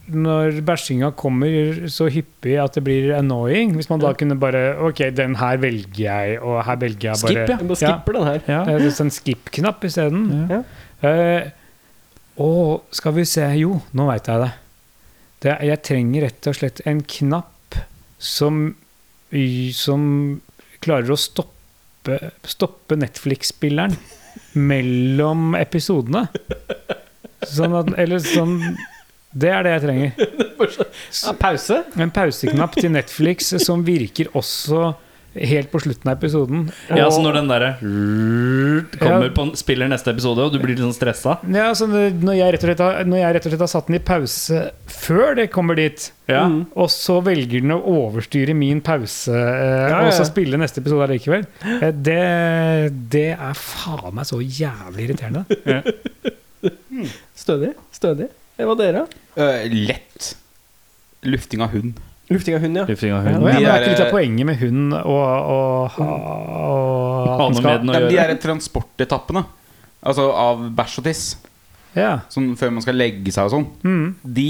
når bæsjinga kommer så hyppig at det blir annoying Hvis man da kunne bare Ok, den her velger jeg, og her velger jeg bare Skip, ja. Bare skipper den her. Ja. Det er en skip-knapp isteden. Ja. Uh, og skal vi se Jo, nå veit jeg det. det. Jeg trenger rett og slett en knapp som, som klarer å stoppe, stoppe Netflix-spilleren mellom episodene. Sånn at Eller sånn Det er det jeg trenger. Ja, pause. En pauseknapp til Netflix som virker også helt på slutten av episoden. Ja, så når den derre kommer på spiller neste episode, og du blir litt sånn stressa Ja, så når jeg, rett og slett har, når jeg rett og slett har satt den i pause før det kommer dit, Ja. og så velger den å overstyre min pause eh, Ja, ja, og så spille neste episode allikevel, eh, det, det er faen meg så jævlig irriterende. Stødig. Stødig. Det var dere. Uh, lett lufting av hund. Lufting av hund, ja. Lufting av Ja, hund. men de det er er, ikke litt av eh, poenget med hund og, og, og, og at Ha noe skal, med den å Nei, de er transportetappene. Altså av bæsj og tiss. Ja. Sånn før man skal legge seg og sånn. Mm. De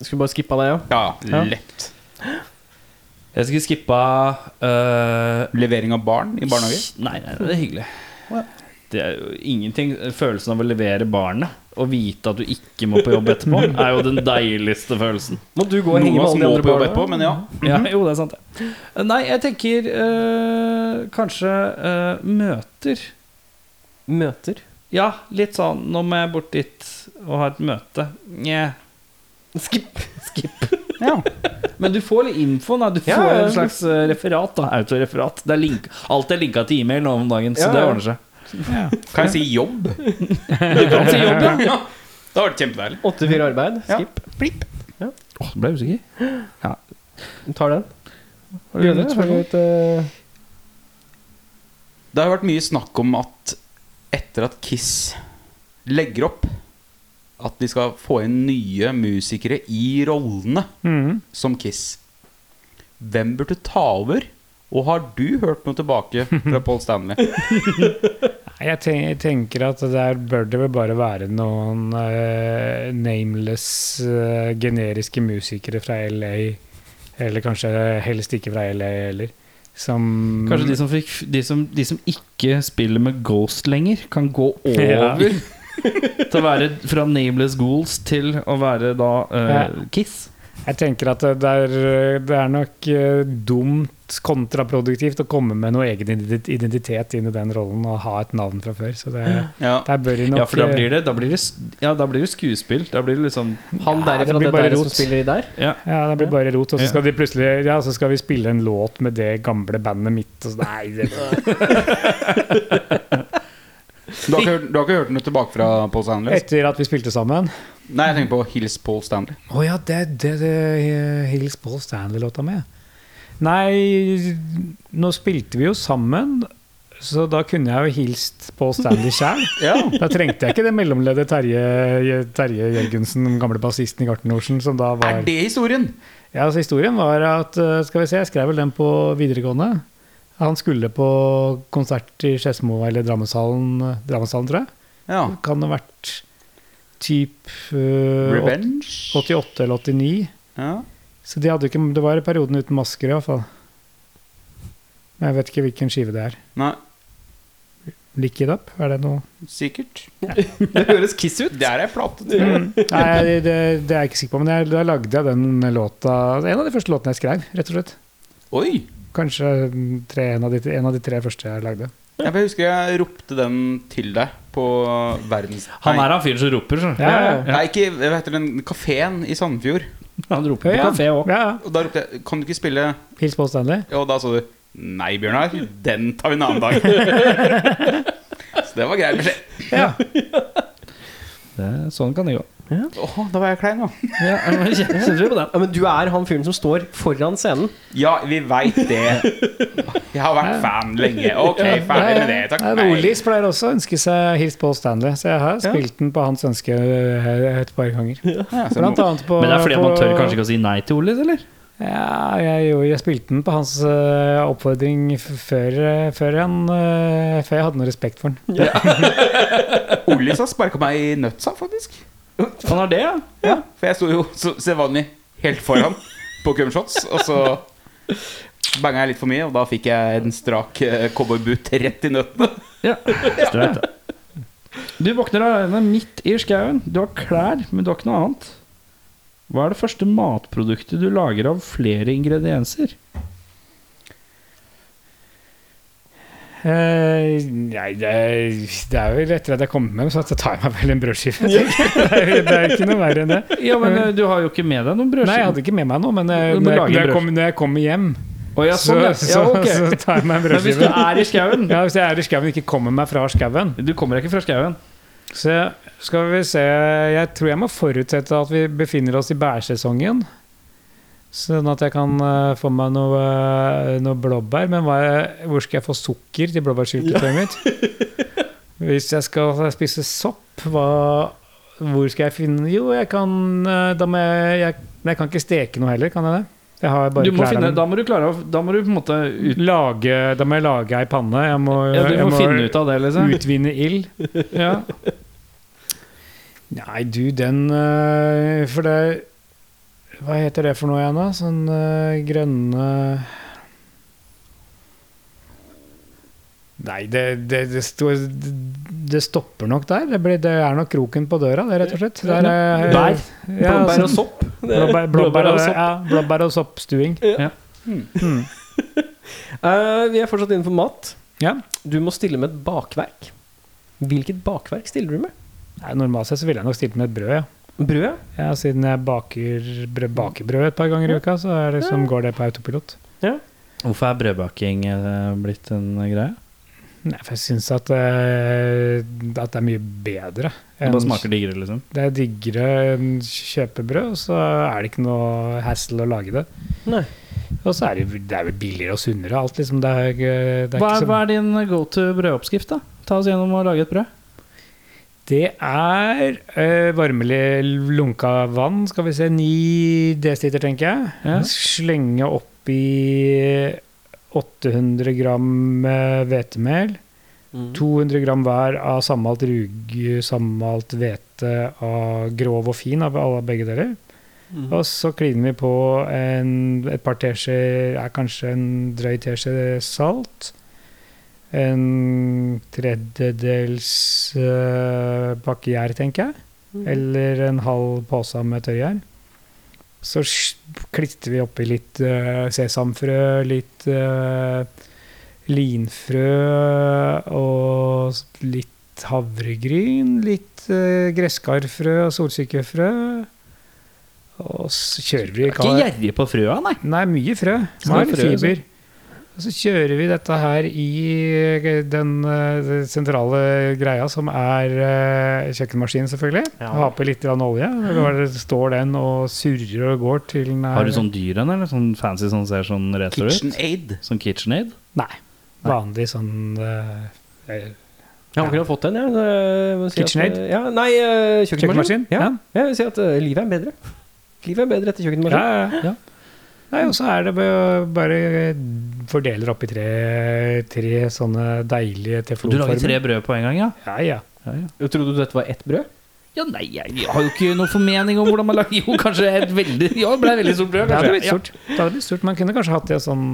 Skulle bare skippa det, ja. Ja, Ja. lett. Jeg skulle skippa uh, Levering av barn i barnehage. Nei, nei, det er hyggelig. Det er jo ingenting Følelsen av å levere barnet og vite at du ikke må på jobb etterpå, er jo den deiligste følelsen. Må du gå og henge med alle de andre på jobb etterpå, men ja. Ja, jo, det er sant, det. Nei, jeg tenker øh, kanskje øh, møter. Møter. Ja, litt sånn Nå må jeg bort dit og ha et møte. Nja. Skip. Skip. ja. Men du får litt info. Da. Du får ja. en slags referat. da Autoreferat. Det er link alt er linka til e-mail nå om dagen, så Ja, det ordner seg. Kan jeg si jobb? Du kan si jobb, ja. Ja. Det har vært kjempedeilig. 8-4 arbeid. Ja. Blipp. Ja. Åh, ble jeg usikker. Du tar den. Har du det. Har du spørsmål? eh, Det har vært mye snakk om at etter at Kiss legger opp at de skal få inn nye musikere i rollene Mm. som Kiss. Hvem burde ta over? Og har du hørt noe tilbake fra Paul Stanley? Jeg ten- jeg tenker at der bør det vel bare være noen uh, nameless, uh, generiske musikere fra LA. Eller kanskje helst ikke fra LA heller. Som Kanskje de som, fikk, de, som, de som ikke spiller med Ghost lenger, kan gå over Ja. til å være fra Nameless Ghouls til å være da uh. Kiss. Jeg tenker at det er, det er nok dumt kontraproduktivt å komme med noe egen identitet inn i den rollen og ha et navn fra før. Så det, Ja. der bør de nok Ja, for da blir det, da blir det, ja, da blir det skuespill. Da blir det liksom Han Ja, det derifra, blir det bare der som rot. spiller i der. Ja. Ja, det blir bare rot. Og så skal de plutselig Ja, så skal vi spille en låt med det gamle bandet mitt. Og så, nei, det, Du har, ikke hørt, du har ikke hørt noe tilbake fra Paul Stanley? etter at vi spilte sammen. Nei, jeg tenker på Hills Paul Stanley. Å ja, det er det, det eh, Hills Paul Stanley-låta med. Nei, nå spilte vi jo sammen, så da kunne jeg jo hilst på Stanley sjæl. Ja. Da trengte jeg ikke det mellomleddet Terje, Terje Jørgensen, den gamle bassisten i Garten som da var Er det historien? Ja, altså Historien var at eh, Skal vi se, jeg skrev vel den på videregående. Han skulle på konsert i Skedsmo eller Drammenshallen, Drammenshallen, tror jeg. Ja. Kan ha vært typ uh, Revenge? 88 eller 89. Ja. Så de hadde ikke, det var i perioden uten masker, i hvert fall. Men jeg vet ikke hvilken skive det er. Nei, Lick it up? Er det noe sikkert. Det høres Kiss ut. Det er ei plate. Nei, det, det, det er jeg ikke sikker på, men jeg, da lagde jeg den låta En av de første låtene jeg skrev, rett og slett. Oi! Kanskje tre, en, av de, en av de tre første jeg lagde. Jeg husker jeg ropte den til deg på verdens... Han er han fyren som roper, skjønner Ja, Ja, ja, Nei, ikke Hva heter den kafeen i Sandefjord? Han roper på Ja, kafé òg. Ja, ja. Og da ropte jeg Kan du ikke spille Hils på Stanley. Og da sa du Nei, Bjørnar, den tar vi en annen dag. Så det var grei beskjed. Ja. Sånn kan det gå. Åh, da var jeg klein, da. Ja, på? Ja, men du er han fyren som står foran scenen. Ja, vi veit det. Jeg har vært fan lenge. Ok, ferdig med det. Takk Nei, for meg. Olis pleier også å ønske seg Hils Paul Stanley, så jeg har spilt den på hans ønske eh, et par ganger. Ja, Blant annet på Men det er fordi man tør kanskje ikke å si nei til Olis, eller? Ja, jeg, jo, jeg spilte den på hans uh, oppfordring før, eh, før, han, uh, før jeg hadde noe respekt for den. Olis har sparka meg i nøtsa, faktisk. Han har det, ja? Ja, For jeg sto jo så sedvanlig helt foran på cumshots, og så banga jeg litt for mye, og da fikk jeg en strak eh, cowboyboot rett i nøttene. ja. Streit, ja. Du våkner alene midt i skauen. Du har klær, men du har ikke noe annet. Hva er det første matproduktet du lager av flere ingredienser? Eh, nei, det, er- det er vel etter at jeg kom hjem, så tar jeg meg vel en brødskive. Det, er, det er ikke noe verre enn det. Ja, men eh, Du har jo ikke med deg noen brødskive? Nei, jeg hadde ikke med meg noe, men uh, når, jeg, når, jeg kom, når jeg kommer hjem, Oh, ja, sånn, ja. så, ja okay. så tar jeg meg en Men hvis du er i skauen Ja, hvis jeg er i skauen og ikke kommer meg fra skauen. Du kommer deg ikke fra skauen. Så skal vi se Jeg tror jeg må forutsette at vi befinner oss i bærsesongen. Sånn at jeg kan uh, få meg noe, uh, noe blåbær. Men er, hvor skal jeg få sukker til blåbærsyltetøyet mitt? Hvis jeg skal spise sopp, hva, hvor skal jeg finne Jo, jeg kan eh, Da må jeg, jeg jeg kan ikke steke noe heller, kan jeg det? Jeg har bare Du må finne, da må du klare å Da må du på en måte ut, Lage, da må jeg lage ei panne. Jeg må, ja, du jeg må finne ut av det, liksom. utvinne ild. Ja. Nei, du, den For det Hva heter det for noe igjen, da? Sånn uh, grønne Nei, det, det, det, sto, det stopper nok der. Det, blir, det er nok kroken på døra, det, rett og slett. Der, er, øh, Bær. Ja, Blåbær og sånn- sopp. Blåbær, blåbær, og, sopp. ja, blåbær og soppstuing. Eh, vi er fortsatt innenfor mat. Ja. Du må stille med et bakverk. Hvilket bakverk stiller du med? Nei, normalt sett så ville jeg nok stilt med et brød, ja. Brød? ja. ja. Siden jeg baker brød, baker brød et par ganger i uka, så er det som går det på autopilot. Hvorfor er brødbaking eh, blitt en greie? Nei, for jeg syns at, eh, at det er mye bedre. Det bare smaker diggere, liksom. Det er diggere enn kjøpebrød, og så er det ikke noe hassle å lage det. Nei. Og så er det, det er billigere og sunnere alt, liksom. Det er, det er Hva ikke er, så hva er din go to brødoppskrift, da? Ta oss gjennom å lage et brød. Det er eh, varmelig lunka vann, skal vi se, 9 dl, tenker jeg. Ja. Slenge oppi 800 gram hvetemel. Mm. 200 gram hver av sammalt rug, sammalt hvete av grov og fin, av alle begge deler. Og så kliner vi på en, et par teskjeer, er kanskje en drøy teskje salt. En tredjedels uh, pakke gjær, tenker jeg. Eller en halv pose med tørrgjær. Så klitter vi oppi litt uh, sesamfrø, litt uh, linfrø og litt havregryn, litt uh, gresskarfrø og solsikkefrø. Og så kjører vi Ikke gjerrig på frøa, nei. Nei, mye frø. Mye ha fiber. Og så kjører vi dette her i eh, den eh, sentrale greia, som er eh, kjøkkenmaskinen, selvfølgelig. Ja. Ha på litt olje. Der står den og surrer og går til den er Har du sånn dyr en, eller? Sånn fancy som ser sånn retro ut? KitchenAid. Sånn KitchenAid? Nei. Vanlig sånn uh, eh, Jeg har akkurat fått den. jeg. Det- si KitchenAid? Ja, nei, kjøkkenmaskin. kjøkkenmaskin. Ja. Ja. Jeg vil si at livet er bedre. Livet er bedre etter Ja, ja, ja. Nei, og så er det bare, fordeler oppi tre, tre sånne deilige teflonformer. du lager tre brød på en gang, ja? Ja, ja. Jeg trodde du dette var ett brød? Ja, nei, jeg har jo ikke noen formening om hvordan man lager Jo, kanskje et veldig Ja, det ble veldig stort brød, Det hadde blitt stort. Det hadde blitt stort. Man kunne kanskje hatt det sånn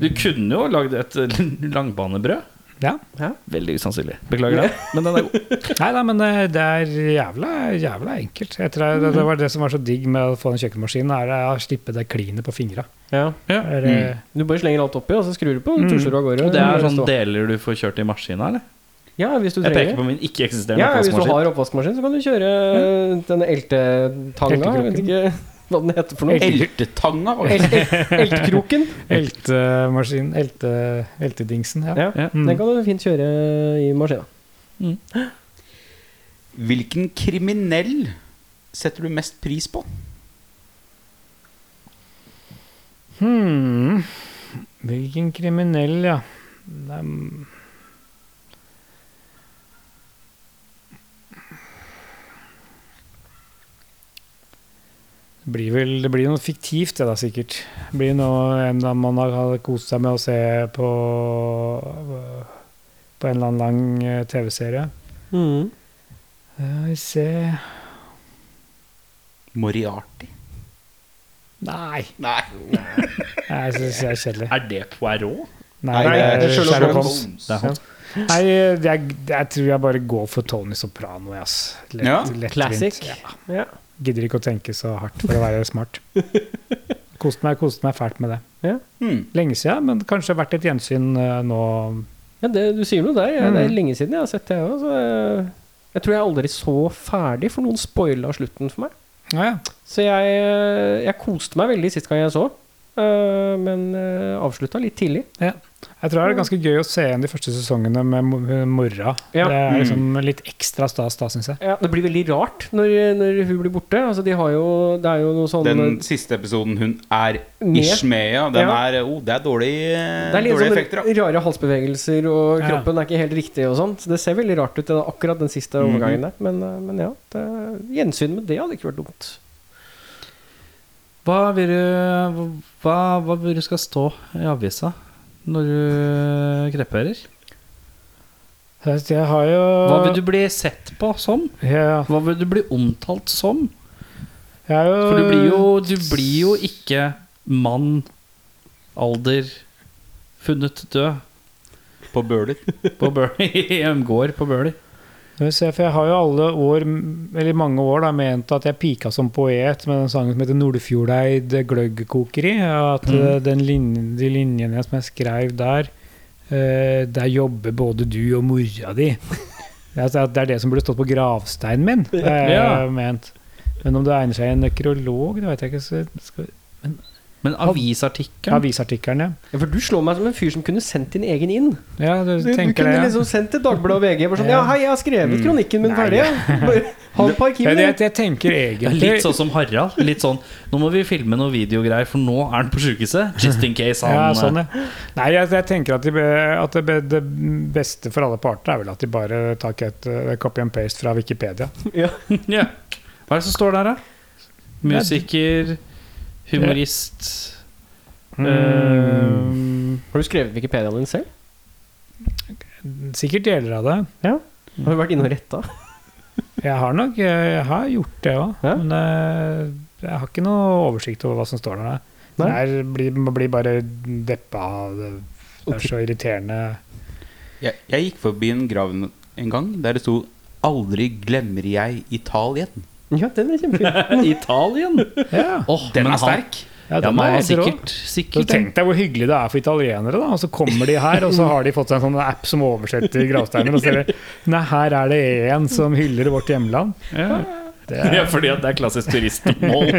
Du kunne jo lagd et langbanebrød. Ja. Veldig usannsynlig. Beklager det, men den er god. Nei da, men det, det er jævla, jævla enkelt. Jeg tror det, det var det som var så digg med å få den kjøkkenmaskinen, er å slippe det klinet på fingra. Ja. Er mm. Du bare slenger alt oppi, og så skrur du på, og tusjer du av gårde. Og det er sånn deler du får kjørt i maskina, eller? Ja, hvis du Jeg peker på min ikke-eksisterende Ja, hvis du har oppvaskmaskin, så kan du kjøre eh, denne eltetanga. Hva den heter for noe. Eltetanga. Eltekroken? Eltemaskinen. Elte, eltedingsen, ja. Ja, Mm. Den kan du fint kjøre i maskina. Hvilken kriminell setter du mest pris på? Hmm. Hvilken kriminell, ja. Det mm. Blir vel det blir noe fiktivt, det da, sikkert. Det blir noe en eller annen man har kost seg med å se på På en eller annen lang eh, TV-serie. Mm. Vi ser Moriarty. Nei! Nei. Jeg syns det er kjedelig. Er det Poirot? Nei, Nei, det er er Sherlock Holmes. Holmes. Er. Nei, jeg, jeg tror jeg bare går for Tony Soprano. Yes. Lett, Ja, lettvint. Classic. Ja. Ja. Gidder ikke å tenke så hardt for å være smart. Kost meg, kost meg fælt med det. Hmm. Lenge siden, men kanskje vært et gjensyn uh, nå. Ja, det, du sier noe der. Ja, det er Mm. lenge siden jeg har sett det òg. Jeg, jeg tror jeg aldri så ferdig, for noen spoila slutten for meg. Ja, ja. Så jeg, jeg koste meg veldig sist gang jeg så. Eh, men uh, avslutta litt tidlig. Jeg tror det er ganske gøy å se igjen de første sesongene med mo- mora. Ja. Det er liksom litt ekstra stas da, syns jeg. Ja, det blir veldig rart når, når hun blir borte. Altså, de har jo, det er jo noe sånn Den siste episoden hun er ish med, ja, den Ja. er oh, Det er dårlig, Det er litt dårlige sånn effekter, da. rare halsbevegelser, og Ja. kroppen er ikke helt riktig og sånt. Det ser veldig rart ut, akkurat den siste Mhm. overgangen der. Men, eh, men ja, det, gjensyn med det hadde ikke vært dumt. Hva vil du hva, hva vil du skal stå i avisa når du kreperer? Jeg, jeg har jo Hva vil du bli sett på som? ja, Hva vil du bli omtalt som? jeg jo, For du blir jo, du blir jo ikke mann, alder, funnet død På Bøler. på Bøler. i en gård på Bøhler. Se, for jeg har jo alle år, eller mange år, da, ment at jeg pika som poet med den sangen som heter 'Nordfjordeid gløggkokeri'. At Mm. eh, den linjen, de linjene som jeg skrev der uh, Der jobber både du og mora di. Det er, det det som burde stått på gravsteinen min. Har jeg Ja. ment. Men om det egner seg i en nekrolog, det vet jeg ikke. Så skal, Men avisartikkelen avisartikkelen, ja. Ja, for du slår meg som en fyr som kunne sendt din egen inn. Ja, du, Du, du tenker kunne det. Ja. liksom sendt til Dagbladet og VG. Bare sånn, ja, Ja. hei, jeg har skrevet Mm. kronikken min ferdig. Ha den på arkivet. jeg tenker egentlig Litt sånn som Harald. Litt sånn Nå må vi filme noe videogreier, for nå er han på sjukehuset. Just in case han Ja, sånn, ja. Nei, jeg, jeg tenker at, de, at det, det beste for alle parter er vel at de bare tar et eh, copy and paste fra Wikipedia. Ja. Ja. Hva er det som står der, da? Musiker, humorist Mm, Har du skrevet Wikipediaen din selv? sikkert deler av det. Har du vært inne og retta? Jeg har nok jeg har gjort det òg, Ja. men eh, jeg har ikke noe oversikt over hva som står der. Jeg blir, blir bare deppa av det. Det er så irriterende. Jeg, jeg gikk forbi en grav en gang der det sto 'Aldri glemmer jeg Italien'. Ja, den er kjempefin. Italien. Ja, Oh, Den den er sterk. ja, Ja, den ja, er sikkert, Så sikkert Tenk deg hvor hyggelig det er for italienere, da. Og så kommer de her, og så har de fått seg en sånn app som oversetter gravsteiner. Og så ser de Nei, her er det en som hyller vårt hjemland. ja. Det ja, er, fordi at det er klassisk turistmål.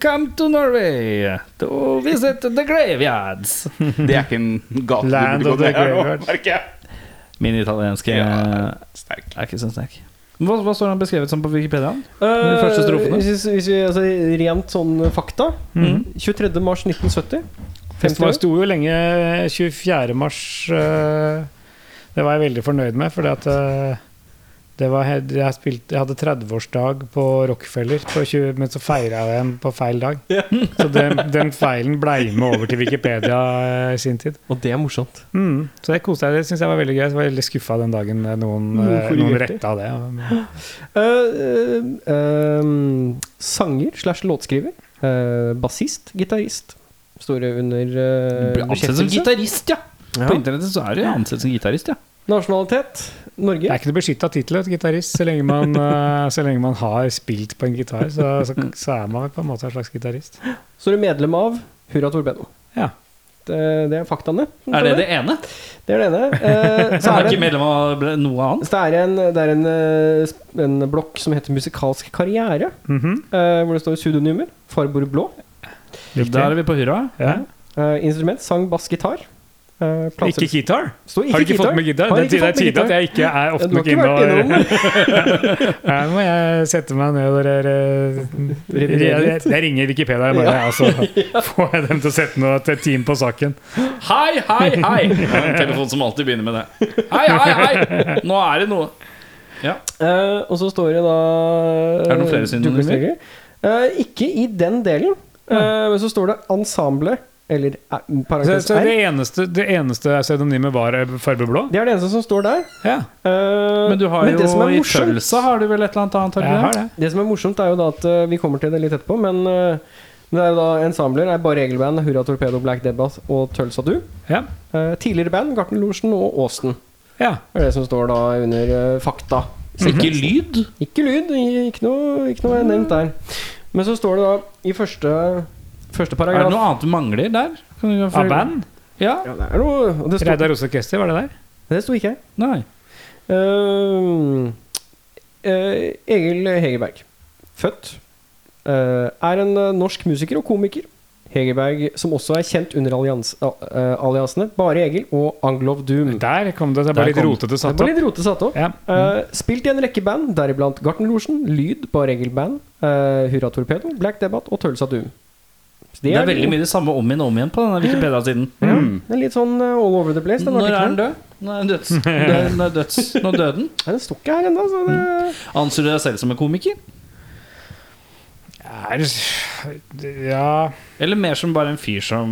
Come to Norway to visit the graveyards. Det er ikke en gate du burde gå ned her nå, merker jeg. Min italienske Ja, sterk. er ikke så sterk. Hva, hva står han beskrevet som på Wikipedia? Eh, første strofene. Hvis, hvis vi, altså, rent sånn fakta. Mm. 23. mars 1970. Det sto jo lenge 24. mars eh, Det var jeg veldig fornøyd med, fordi at eh, det var, jeg, spilte, jeg hadde 30-årsdag på Rockefeller, på 20, men så feira jeg den på feil dag. Så den, den feilen blei med over til Wikipedia eh, i sin tid. Og det er morsomt. Mm. Så det koste jeg, det syns jeg var veldig gøy. Jeg var veldig skuffa den dagen noen, Noen eh, noen retta det. Uh, uh, eh, sanger slash låtskriver. Uh, Bassist, gitarist. Store under uh, ansett som gitarist, ja. Ja. På internettet så er du ansett som gitarist, ja. Nasjonalitet Norge. Det er ikke noe beskytta tittel, du, gitarist. Så lenge man, eh, så lenge man har spilt på en gitar, så, så, så er man på en måte en slags gitarist. Så er du medlem av Hurra Torbeno. Ja. Det, det er faktaene. Er det det ene? Det er det ene. Eh, så er er det ikke medlem av noe annet? Det er en, det er en, eh, en blokk som heter Musikalsk karriere, Mhm. eh, hvor det står pseudonymer. Farbror blå. Da er vi på hurra. ja. Eh, instrument, sang, bass, gitar. Eh, plater- Ikke gitar? Ikke Har du ikke fått med gitar? Det, det er tydelig at jeg ikke er ofte nok innom Her må jeg sette meg ned og der, Revidere jeg, jeg ringer Wikipedia bare, ja. altså, får jeg dem til å sette noe til team på saken. Hei, hei, hei! Er en telefon som alltid begynner med det. Hei, hei, hei! Nå er det noe. Eh, og så står det da Er det noen flere synonymer? synonymer? Eh, ikke i den delen. Eh, men så står det ensemble, eller eh, Så, så det eneste, det eneste pseudonymet var fargeblå? Det er det eneste som står der. Ja, Uh, Men du har men jo i morsomt- Tølsa har du vel et eller annet annet? det. Det som er morsomt, er jo da at eh, vi kommer til det litt etterpå, men uh, det er jo da ensembler er bare regelband, Hurra Torpedo, Black Debbath og Tølsa Du. Ja. Eh, tidligere band, Gartnerlosjen og Åsen. ja. Det er det som står da under eh, fakta. Ikke lyd? Ikke lyd, ikke noe, ikke noe nevnt der. Men så står det da i første, første paragraf. Er det noe annet du mangler der? Kan du Av band? Ja? Ja, det er noe og det, Reidar Rose Orkester, var det der? det sto ikke. Nei. Uh, uh, Egil Hegerberg. Født Uh, er en eh, norsk musiker og komiker. Hegerberg, som også er kjent under allians, aliasene Bare Egil og Anglov Doom. Der kom det. Det er bare litt rotete Det satt var opp. litt rotete satt opp. Ja. Eh, spilt i en rekke band, deriblant Gartnerlosjen, Lyd, Bare Egil Band, uh, Hurra Torpedo, Black Debate og Tølsa Doom. Så Det er veldig mye det samme om igjen og om igjen på denne Wikipedia-siden. Ja, det er litt sånn uh, all over the place. Den Når er den død? Når er den døds? Er døds? Når døde den? Nei, Den står ikke her ennå, så det Anser du deg selv som en komiker? Er, ja Eller mer som bare en fyr som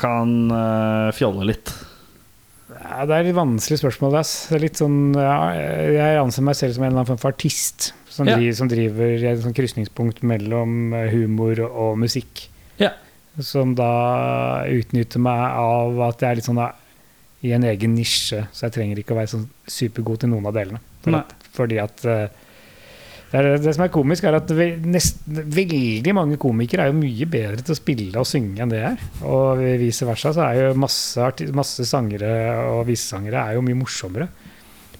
kan uh, fjolle litt? Ja, det er litt vanskelig spørsmål. Ass. Det er litt sånn, ja, jeg anser meg selv som en eller annen form for artist. Som, Ja. driver, som driver i et sånn krysningspunkt mellom humor humor og musikk. Ja. Som da utnytter meg av at jeg er litt sånn da, i en egen nisje. Så jeg trenger ikke å være sånn supergod til noen av delene. For at, fordi at eh, det, er, det som er komisk, er at nest, veldig mange komikere er jo mye bedre til å spille og synge enn det jeg er. Og vice versa så er jo masse, masse sangere og visesangere er jo mye morsommere,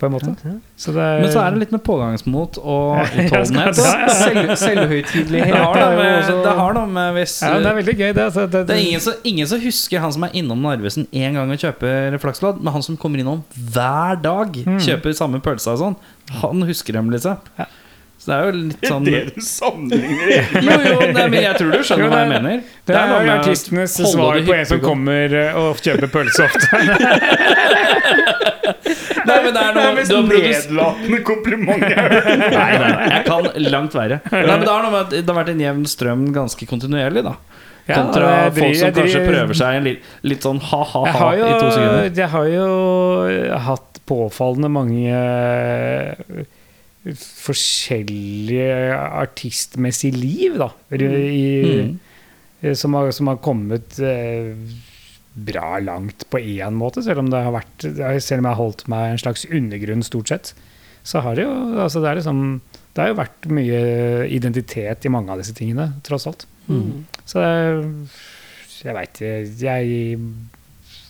på en måte. Så det er, Men så er det litt med pågangsmot og utholdenhet. Selv, Selvhøytidelighet Det har er noe med, det har noe med hvis ja, det er veldig gøy, det. Altså, det, Det er ingen som, ingen som husker han som er innom Narvesen én gang og kjøper flakslodd, men han som kommer innom hver dag, kjøper samme pølsa og sånn, han husker dem, liksom. Så det er jo litt sånn du sammenligner Jo, jo, nei, men jeg tror du skjønner Jo, hva jeg det- mener. det er noe med å artistenes svar det på en som kommer eh, og kjøper pølse ofte. Nei, men det er noe du har produs- nedlatende kompliment. Nei, nei, nei, jeg kan langt verre. Nei, men det har noe med at det har vært en jevn strøm ganske kontinuerlig, da. Ja, Kontra jeg driver- folk som jeg kanskje driver- prøver seg en litt, litt sånn Jeg ha-ha-ha har, jo, i to sekunder. jeg har jo hatt påfallende mange eh, forskjellige artistmessige liv, da. I, Mm. som, har, som har kommet eh, bra langt på én måte, selv om det har vært Selv om jeg har holdt meg en slags undergrunn stort sett. Så har det jo altså det, er liksom, det har jo vært mye identitet i mange av disse tingene, tross alt. Så det- jeg veit Jeg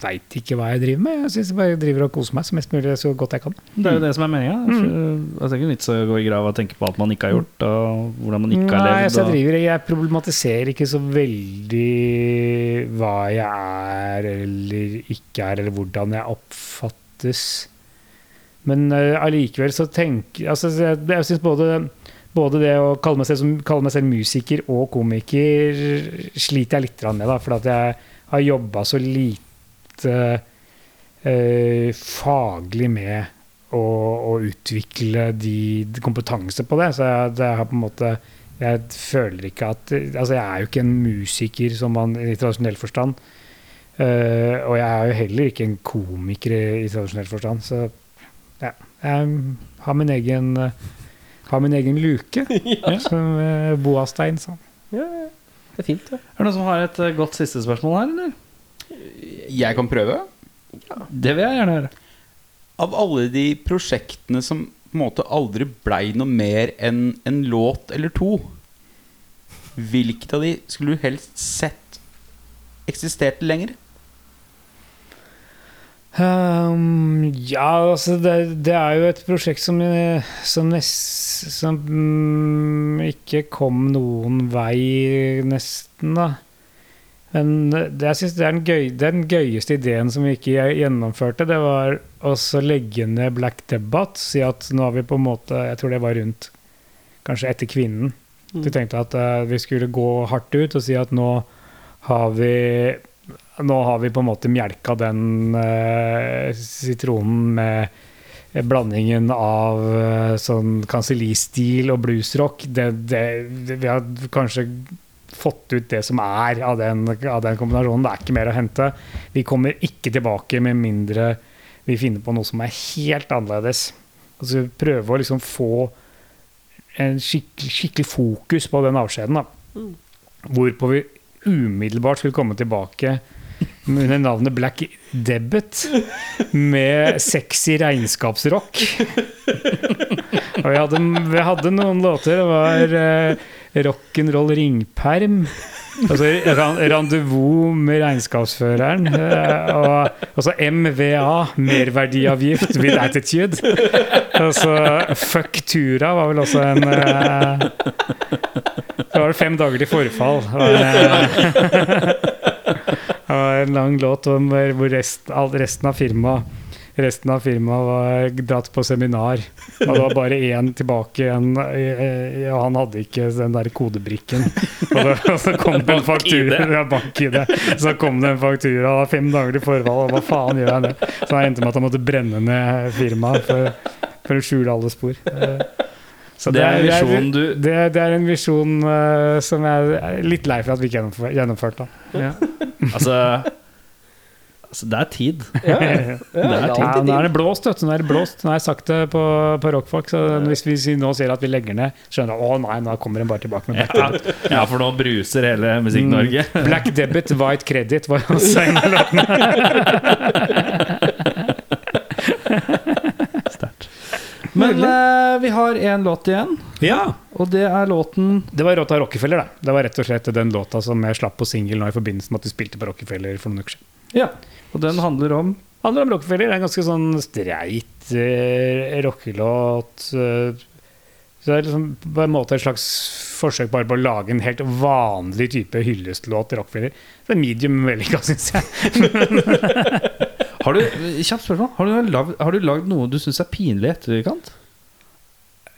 veit ikke hva jeg driver med. Jeg syns jeg bare driver og koser meg så mest mulig så godt jeg kan. Det er jo det som er meninga. Altså, det er ikke vits å gå i grava og tenke på alt man ikke har gjort, og hvordan man ikke har Nei, levd. så jeg, driver, jeg problematiserer ikke så veldig hva jeg er eller ikke er, eller hvordan jeg oppfattes. Men allikevel uh, så tenker altså, Jeg, jeg syns både, både det å kalle meg, selv, som, kalle meg selv musiker og komiker sliter jeg litt med, da, for at jeg har jobba så lite eh, faglig med å, å utvikle de, de kompetanse på det. Så jeg, det har på en måte Jeg føler ikke at Altså, jeg er jo ikke en musiker som man i tradisjonell forstand. Uh, og jeg er jo heller ikke en komiker i, i tradisjonell forstand. Så ja, jeg har min egen uh, har min egen luke, som uh, Boastein sa. Ja, ja. det er fint, det. Er det noen som har et eh, godt siste spørsmål her, eller? Jeg kan prøve. Det vil jeg gjerne høre. Av alle de prosjektene som på en måte aldri blei noe mer enn en låt eller to, hvilket av de skulle du helst sett eksisterte lenger? Um, ja, altså det, det er jo et prosjekt som, som, nest, som mm, ikke kom noen vei, nesten, da. Men det, jeg synes det er den, gøy, den gøyeste ideen som vi ikke gjennomførte. Det var å legge ned Black Debate. Si at nå har vi på en måte Jeg tror det var rundt kanskje etter Kvinnen. Vi tenkte at uh, vi skulle gå hardt ut og si at nå har vi nå har vi på en måte mjelka den uh, sitronen med blandingen av uh, sånn kansellistil og bluesrock. Det, det, det, vi har kanskje fått ut det som er av den, av den kombinasjonen. Det er ikke mer å hente. Vi kommer ikke tilbake med mindre vi finner på noe som er helt annerledes. Altså prøve å liksom få en skikkelig, skikkelig fokus på den avskjeden. Da. Hvorpå vi umiddelbart skulle komme tilbake under navnet Black Debit med sexy regnskapsrock. Og vi hadde, vi hadde noen låter. Det var uh, rock'n'roll ringperm. Altså Rendezvous med regnskapsføreren. eh, og og så MVA, merverdiavgift with attitude. Altså, Fuck Tura var vel også en eh, Det var vel fem dager til forfall. Det eh, en lang låt om hvor resten, resten av firmaet Resten av firmaet var dratt på seminar, og det var bare én tilbake igjen. Og han hadde ikke den der kodebrikken. Og, det, og så kom det en faktura. Ja, bank-ID. Så kom det en faktura. Det fem dager til forvalg, og hva faen gjør jeg det? Så det endte med at han måtte brenne ned firmaet for, for å skjule alle spor. Så Det er visjonen du det, det er en visjon uh, som jeg er litt lei for at vi ikke gjennomfør- gjennomførte. Ja. Altså, altså det er tid. Ja, Det er Ja, nå er det blåst, vet du. Nå er det blåst. Nå har jeg sagt det på, på Rockfolk, så hvis vi nå sier at vi legger ned, skjønner jeg å nei, nå kommer den bare tilbake med blackout. Ja, for nå bruser hele Musikk-Norge. Black Debit, White Credit var også en av låtene. Men uh, vi har én låt igjen, Ja. og det er låten Det var låta Rockefeller, da. Det var rett og slett den låta som jeg slapp på singel nå i forbindelse med at du spilte på Rockefeller for noen uker siden. Ja. Og den handler om handler om Rockefeller. Det er en ganske sånn streit eh, rockelåt. eh, så det er liksom på en måte et slags forsøk bare på å lage en helt vanlig type hyllestlåt til Rockefeller. Det er medium vellykka, syns jeg. Har du, Kjapt spørsmål. Har du lagd, har du lagd noe du syns er pinlig i etterkant?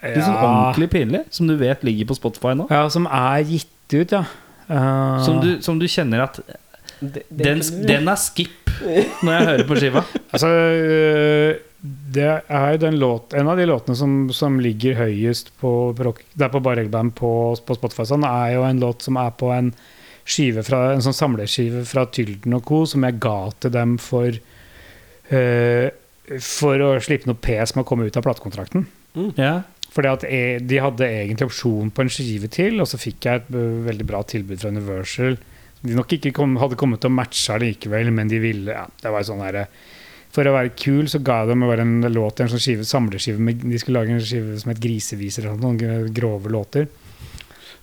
Litt sånn ordentlig pinlig? Som du vet ligger på Spotify nå? ja, som er gitt ut, ja. Uh... Som du, som du kjenner at den, den er skip når jeg hører på skiva? Altså, øh, det er den låt, en av de låtene som, som ligger høyest på, på, rock, det på Bare Eggband på, på Spotify, sånn, er jo en låt som er på en skive fra, en sånn samleskive fra Tylden og co., som jeg ga til dem for uh, for å slippe noe pes med å komme ut av platekontrakten. Ja. Fordi at jeg, De hadde egentlig opsjon på en skive til, og så fikk jeg et øh, veldig bra tilbud fra Universal. De nok ikke kom, hadde kommet til å matche likevel, men de ville ja, det var sånn her, For å være kul så ga dem bare en låt en sånn skive, samleskive. Med, de skulle lage en skive som het Griseviser, eller noen grove låter.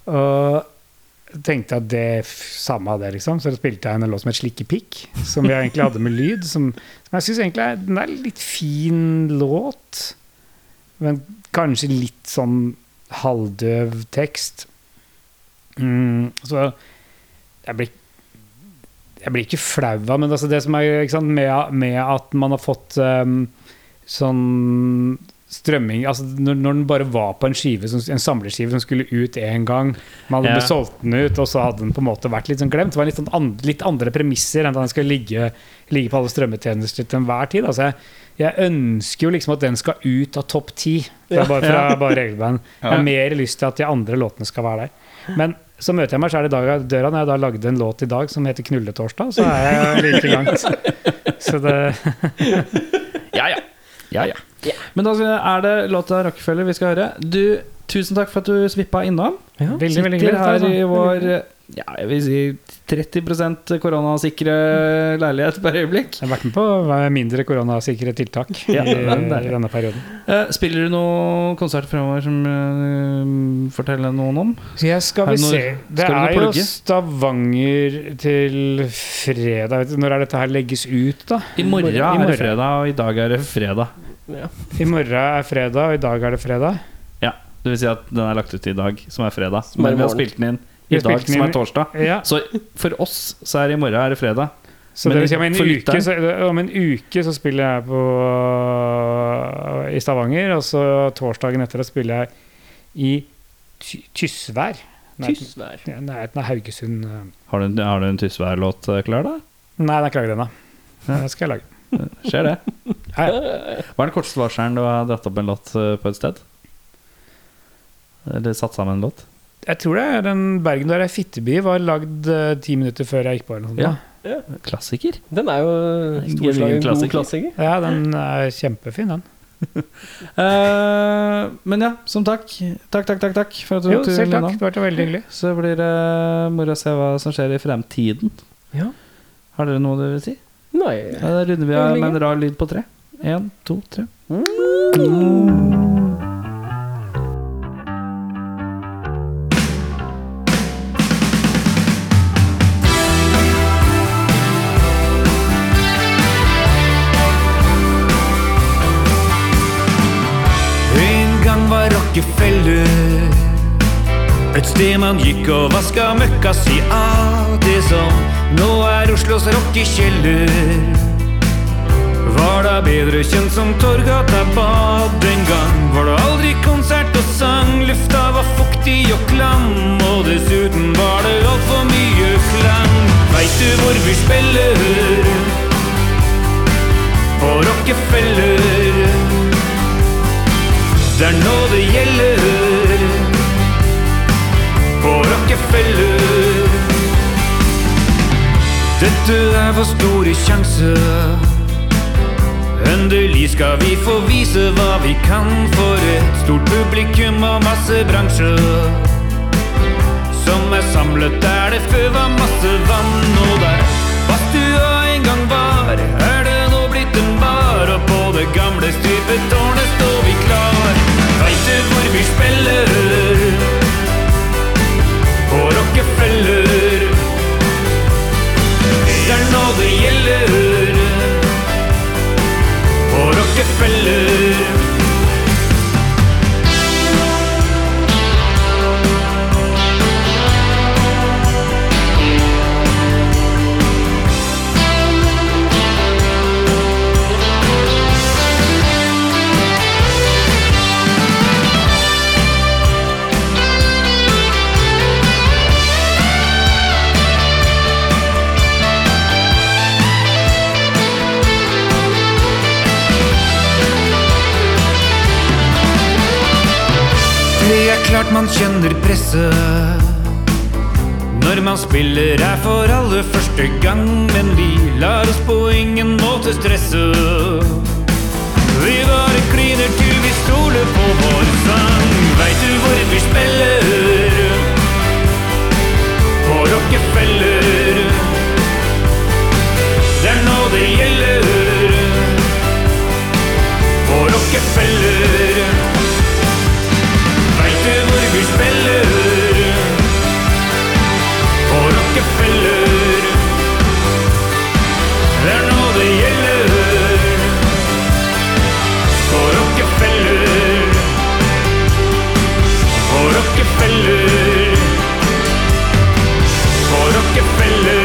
Og tenkte at det samme av det, liksom. Så spilte jeg en låt som het Slikkepikk, som jeg egentlig hadde med lyd. Som, som jeg syns egentlig er, den er litt fin låt. Men kanskje litt sånn halvdøv tekst. Mm, så jeg blir jeg blir ikke flau av, men altså det som er sant, med, med at man har fått um, sånn strømming altså når, når den bare var på en skive, som, en samleskive som skulle ut én gang Man hadde yeah. solgt den ut, og så hadde den på en måte vært litt sånn glemt. Det var litt, sånn and, litt andre premisser enn at den skal ligge, ligge på alle strømmetjenester til enhver tid. Altså jeg, jeg ønsker jo liksom at den skal ut av topp ti. Fra, bare, fra bare regelband. Jeg har mer lyst til at de andre låtene skal være der. Men så møter jeg meg sjøl i dag døra når jeg da lagde en låt i dag som heter 'Knulletorsdag', så er jeg like langt. Så det Ja, ja. ja, ja. Men da er det låta 'Rockefeller' vi skal høre. Du, tusen takk for at du svippa innom. Veldig, veldig Sitter hyggelig. her altså. i vår ja, jeg vil si 30 koronasikre leilighet per øyeblikk. Jeg har vært med på mindre koronasikre tiltak i, Ja, i denne perioden. Eh, spiller du noen konsert fremover som uh, forteller noen om? Ja, skal vi se Det skal du noe er jo? Stavanger til fredag. Når er dette her legges ut, da? I morgen I er det fredag, og i dag er det fredag. I morgen er fredag, og i dag er det fredag. Ja, Det vil si at den er lagt ut i dag, som er fredag. Som er Men vi har spilt den inn i dag, som er torsdag. Ja, Så for oss så er det i morgen er det fredag. så Men det vil si om en, uke, så, om en uke så spiller jeg på i Stavanger, og så torsdagen etter det spiller jeg i Ty Tysvær. Nei, Tysvær. ja, Nærheten av Haugesund. eh. Har du, en- har du en Tysvær-låt eh, klar, da? Nei, den er ikke laget ennå. Den skal jeg lage. Skjer det? Hei. Hva er den korteste varselen du har dratt opp en låt eh, på et sted? Eller satt sammen en låt? Jeg tror det er den Bergen der er Fitteby var lagd eh, ti minutter før jeg gikk på. Eller noe sånt. Ja. Klassiker. Den er jo En storslagen god klassiker. klassiker. ja, den er kjempefin, den. uh, men ja, som takk. Takk, takk, takk, takk for at du Jo, tok turen selv takk. innom. Det var veldig hyggelig. Så blir det moro å se hva som skjer i fremtiden. Ja. Har dere noe dere vil si? Nei. Ja, da runder vi av med en rar lyd på tre. Én, to, tre. Idet man gikk og vaska møkka si av det som nå er Oslos rockekjeller. Var da bedre kjent som Torgata bad den gang. Var det aldri konsert og sang, lufta var fuktig og klam. Og dessuten var det altfor mye klang. Veit du hvor vi spiller? På Rockefeller. Det er nå det gjelder. På Rockefeller. Dette er vår store sjanse. Endelig skal vi få vise hva vi kan for et stort publikum og masse bransje. Som er samlet der det før var masse vann, og der badstua en gang var, er det nå blitt en bar, og på det gamle strypetårnet står vi klar. Veit du hvor vi spiller? Rockefeller. Det er nå det gjelder på Rockefeller. klart man kjenner presset når man spiller her for aller første gang. Men vi lar oss på ingen måte stresse. Vi bare kliner til vi stoler på vår sang. Veit du hvor vi spiller? På Rockefeller. Det er nå det gjelder. På Rockefeller. Rockefeller. Det er nå det gjelder. På Rockefeller. På Rockefeller. På Rockefeller.